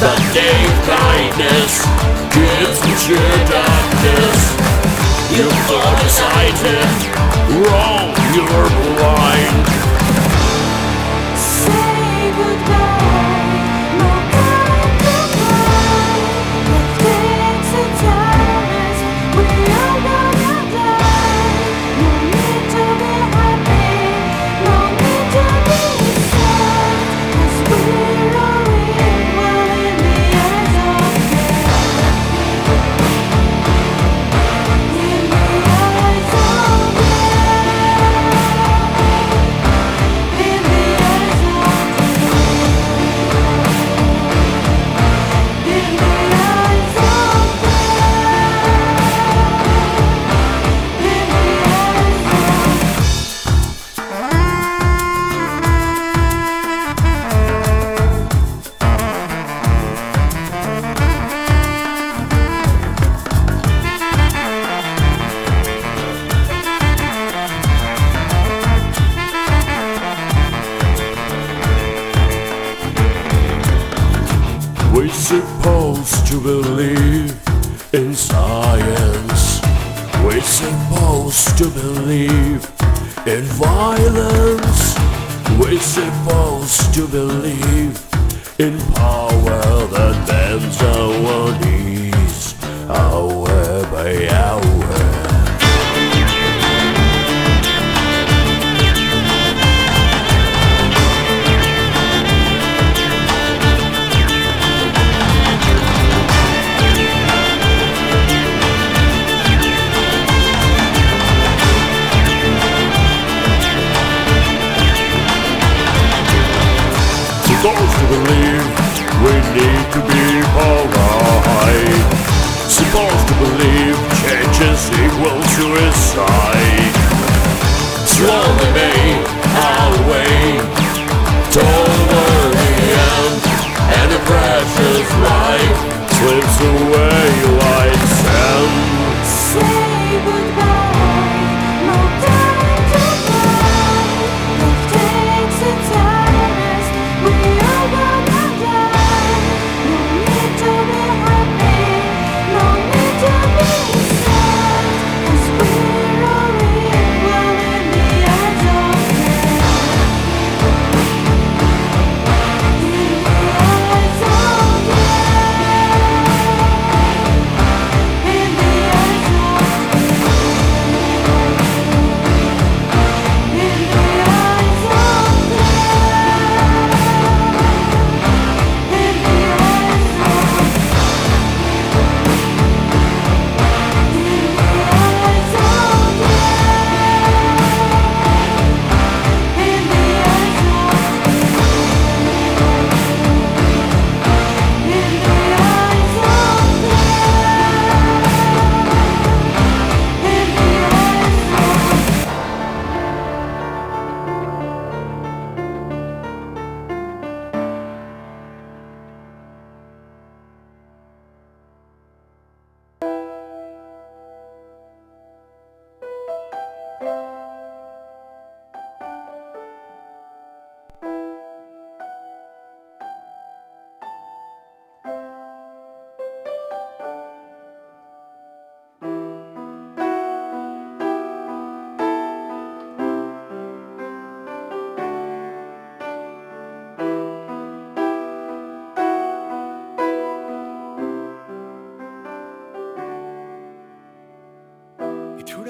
But name kindness gives the sheer darkness. You are decided wrong, you're blind. Say goodbye,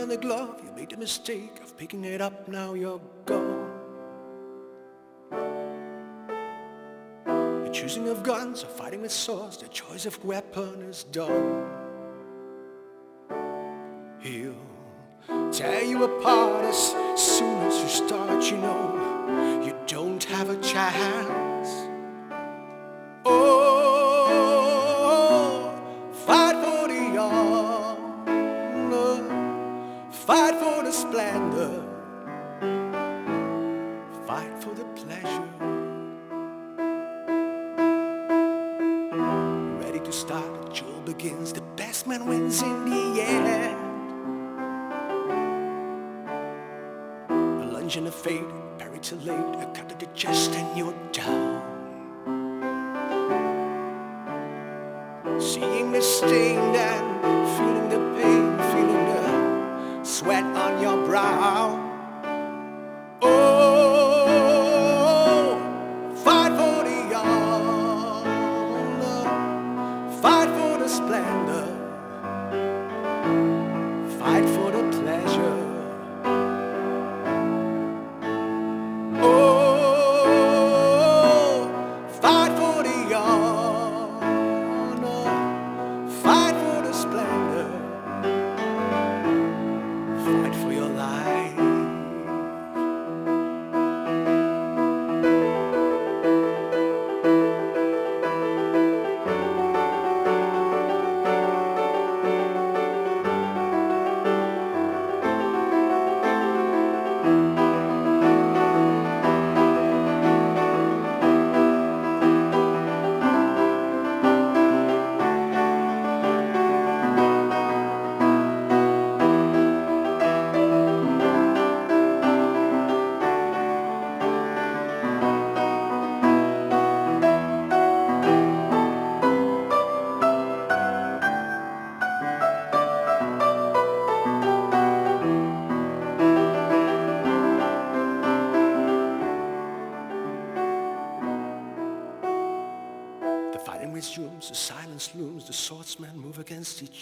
in the glove, you made the mistake of picking it up, now you're gone. The choosing of guns or fighting with swords, the choice of weapon is done. He'll tear you apart as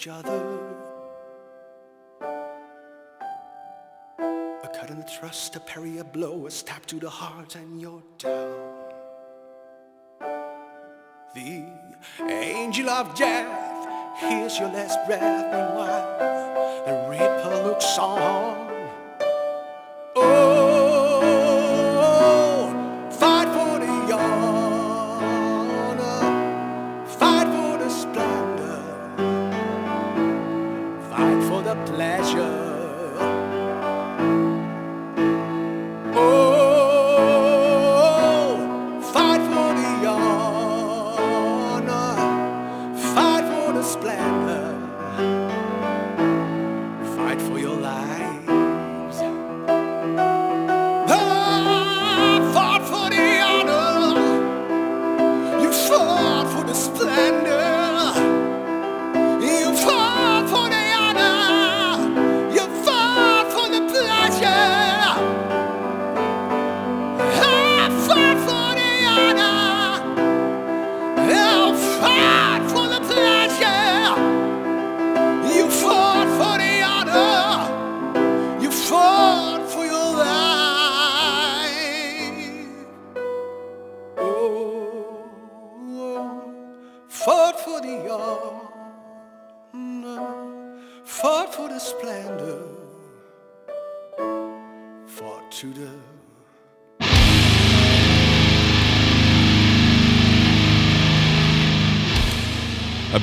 each other. A cut in the thrust, a parry, a blow, a stab to the heart, and you're down. The angel of death hears your last breath, meanwhile, the reaper looks on.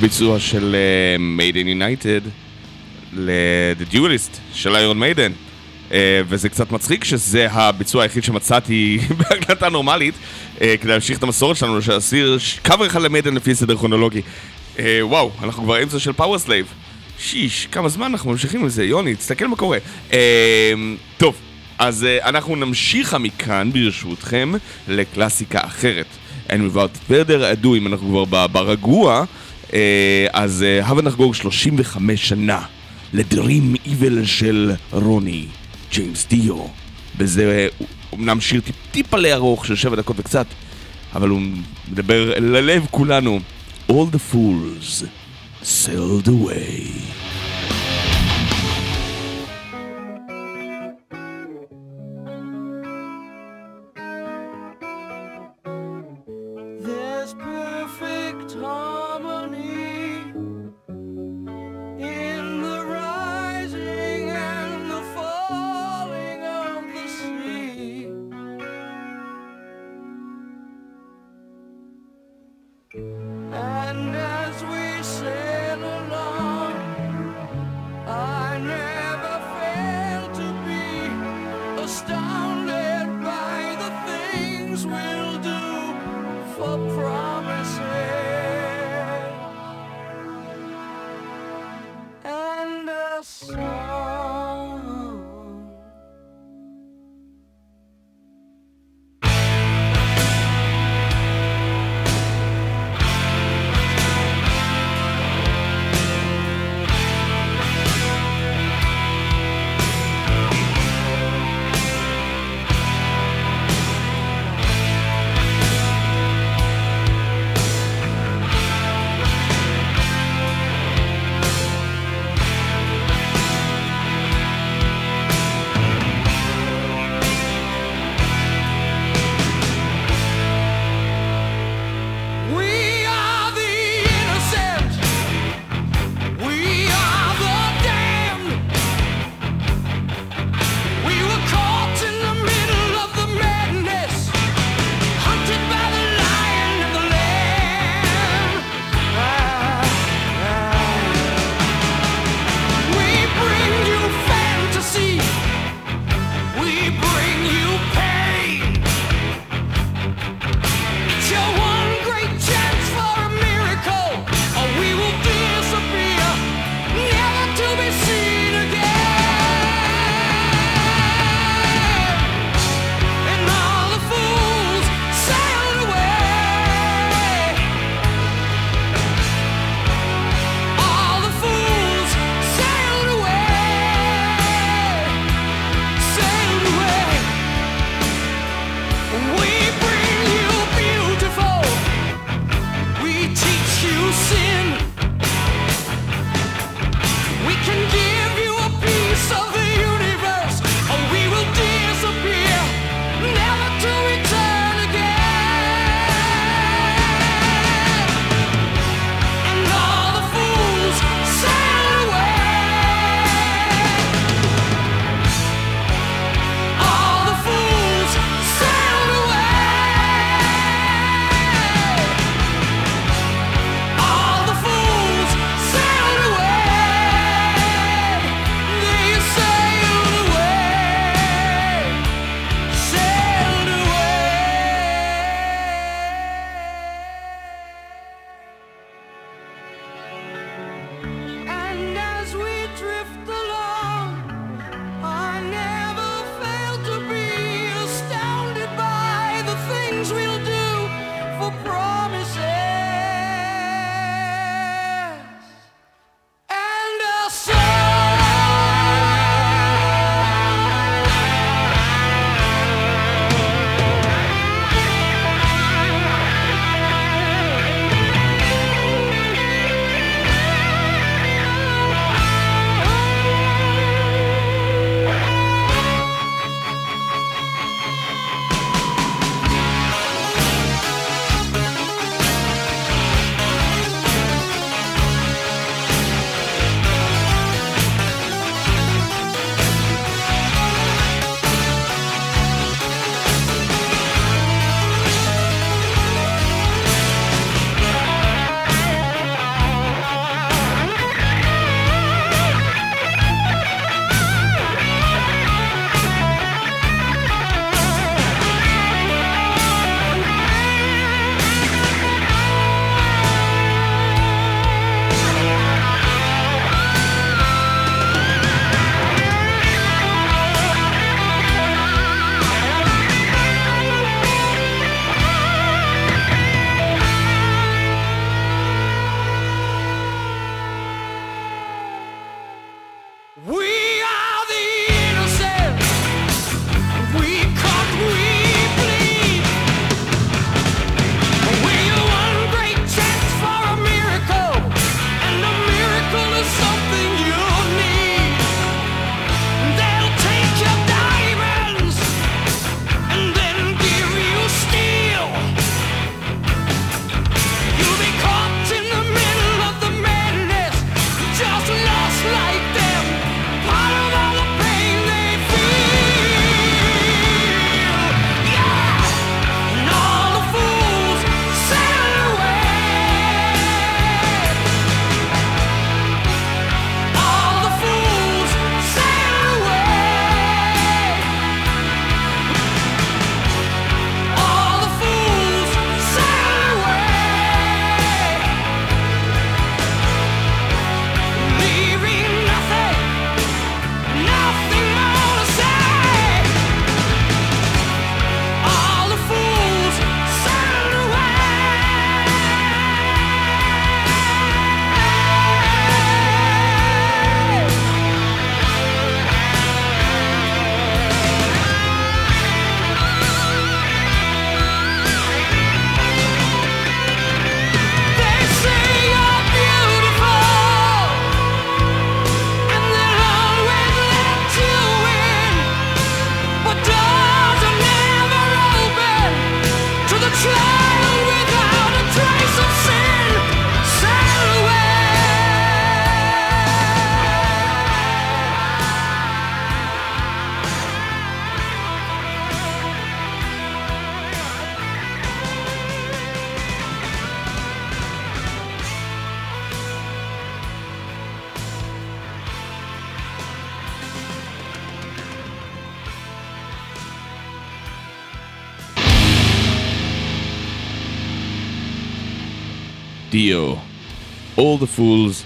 הביצוע של in United ל- The Duellists של Iron Maiden. וזה קצת מצחיק שזה הביצוע היחיד שמצאתי בהקלטה נורמלית, אה, כדי להמשיך את המסורת שלנו, להסיר קאבר אחד ל Maiden לפי סדר כרונולוגי. אה, וואו, אנחנו כבר אמצע של Powerslave. שיש, כמה זמן אנחנו ממשיכים עם זה, יוני, תסתכל מה קורה. אה, טוב, אז אה, אנחנו נמשיך מכאן, ברשותכם, לקלאסיקה אחרת. And without further ado, אם אנחנו כבר ברגוע, אז אה, הבה נחגוג 35 שנה לדרים איבל של רוני, ג'יימס דיו. וזה אומנם שיר טיפ- טיפה לארוך של 7 דקות וקצת, אבל הוא מדבר ללב כולנו. All the fools sailed away. דיו. All the fools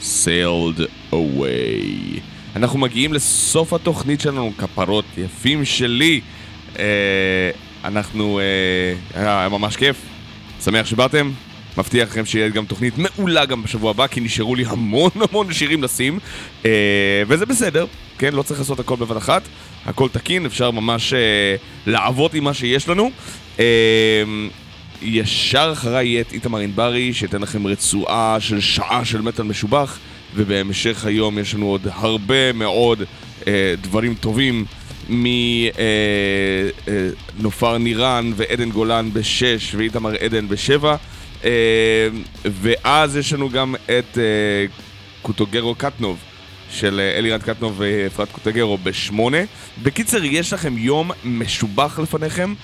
sailed away. אנחנו מגיעים לסוף התוכנית שלנו, כפרות יפים שלי. אה, אנחנו... אה, היה ממש כיף. שמח שבאתם. מבטיח לכם שיהיה גם תוכנית מעולה גם בשבוע הבא, כי נשארו לי המון המון שירים לשים, אה, וזה בסדר, כן? לא צריך לעשות הכל בבת אחת, הכל תקין, אפשר ממש אה, לעבוד עם מה שיש לנו. אה, ישר אחריי יהיה את איתמר ענברי, שייתן לכם רצועה של שעה של מטאל משובח, ובהמשך היום יש לנו עוד הרבה מאוד אה, דברים טובים. מנופר נירן ועדן גולן בשש ואיתמר עדן בשבע אה, ואז יש לנו גם את אה, קוטוגרו קטנוב של אה, אלירד קטנוב ואפרת קוטגרו בשמונה. בקיצר, יש לכם יום משובח לפניכם,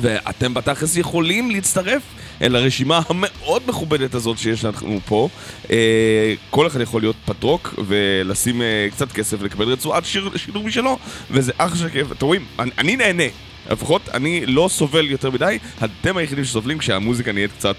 ואתם בתכלס יכולים להצטרף אל הרשימה המאוד מכובדת הזאת שיש לנו פה. אה, כל אחד יכול להיות פטרון ולשים אה, קצת כסף לקבל רצועת שיר, שידור משלו, וזה אחלה כיף. אתם רואים, אני, אני נהנה. לפחות אני לא סובל יותר מדי, אתם היחידים שסובלים כשהמוזיקה נהיית קצת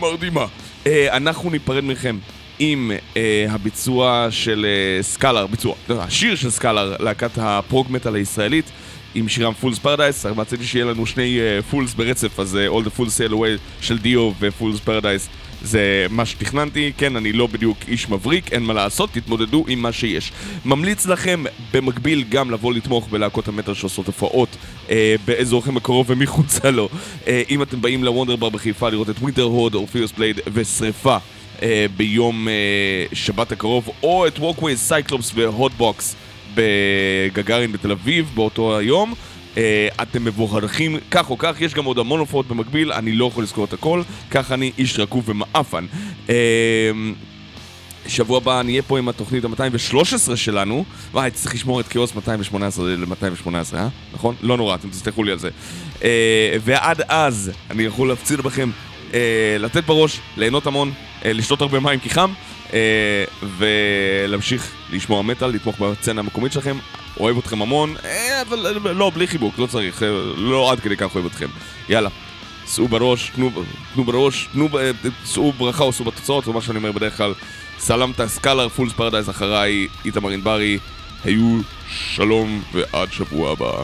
מרדימה. אה, אנחנו ניפרד מכם עם אה, הביצוע של אה, Scalar, ביצוע, לא, השיר של Scalar, להקת ה prog metal הישראלית, עם שירם Fool's Paradise, רציתי שיהיה לנו שני fools ברצף, אז אה, All the Fools Sail Away של Dio ו Fool's Paradise זה מה שתכננתי, כן, אני לא בדיוק איש מבריק, אין מה לעשות, תתמודדו עם מה שיש. ממליץ לכם במקביל גם לבוא לתמוך בלהקות המטאל שעושות הופעות אה, באזורכם הקרוב ומחוצה לו. אה, אם אתם באים ל Wunderbar בחיפה לראות את Winterhorde, Orpheus Blade ושריפה אה, ביום אה, שבת הקרוב, או את Walkways, Cyclops ו Hotbox בגגארין בתל אביב באותו היום. Uh, אתם מבורכים כך או כך, יש גם עוד המון הופעות במקביל, אני לא יכול לזכור את הכל, כך אני איש רקוב ומעפן. Uh, שבוע הבא אני אהיה פה עם התוכנית ה-213 שלנו. וואי, צריך לשמור את כאוס 218 ל-218, אה? נכון? לא נורא, אתם תסלחו לי על זה. Uh, ועד אז, אני יכול להפציר בכם uh, לתת בראש, ליהנות המון, uh, לשתות הרבה מים כי חם, ולהמשיך לשמוע מטאל, לתמוך בסצנה המקומית שלכם. אוהב אתכם המון, אה, אבל אה, לא, בלי חיבוק, לא צריך, אה, לא עד כדי כך אוהב אתכם. יאללה, שאו בראש, תנו, בראש, תנו, שאו ברכה או שאו בתוצאות, זה מה שאני אומר בדרך כלל. סלמת Scalar Fool's Paradise אחריי, איתמר ענברי, היו שלום ועד שבוע הבא.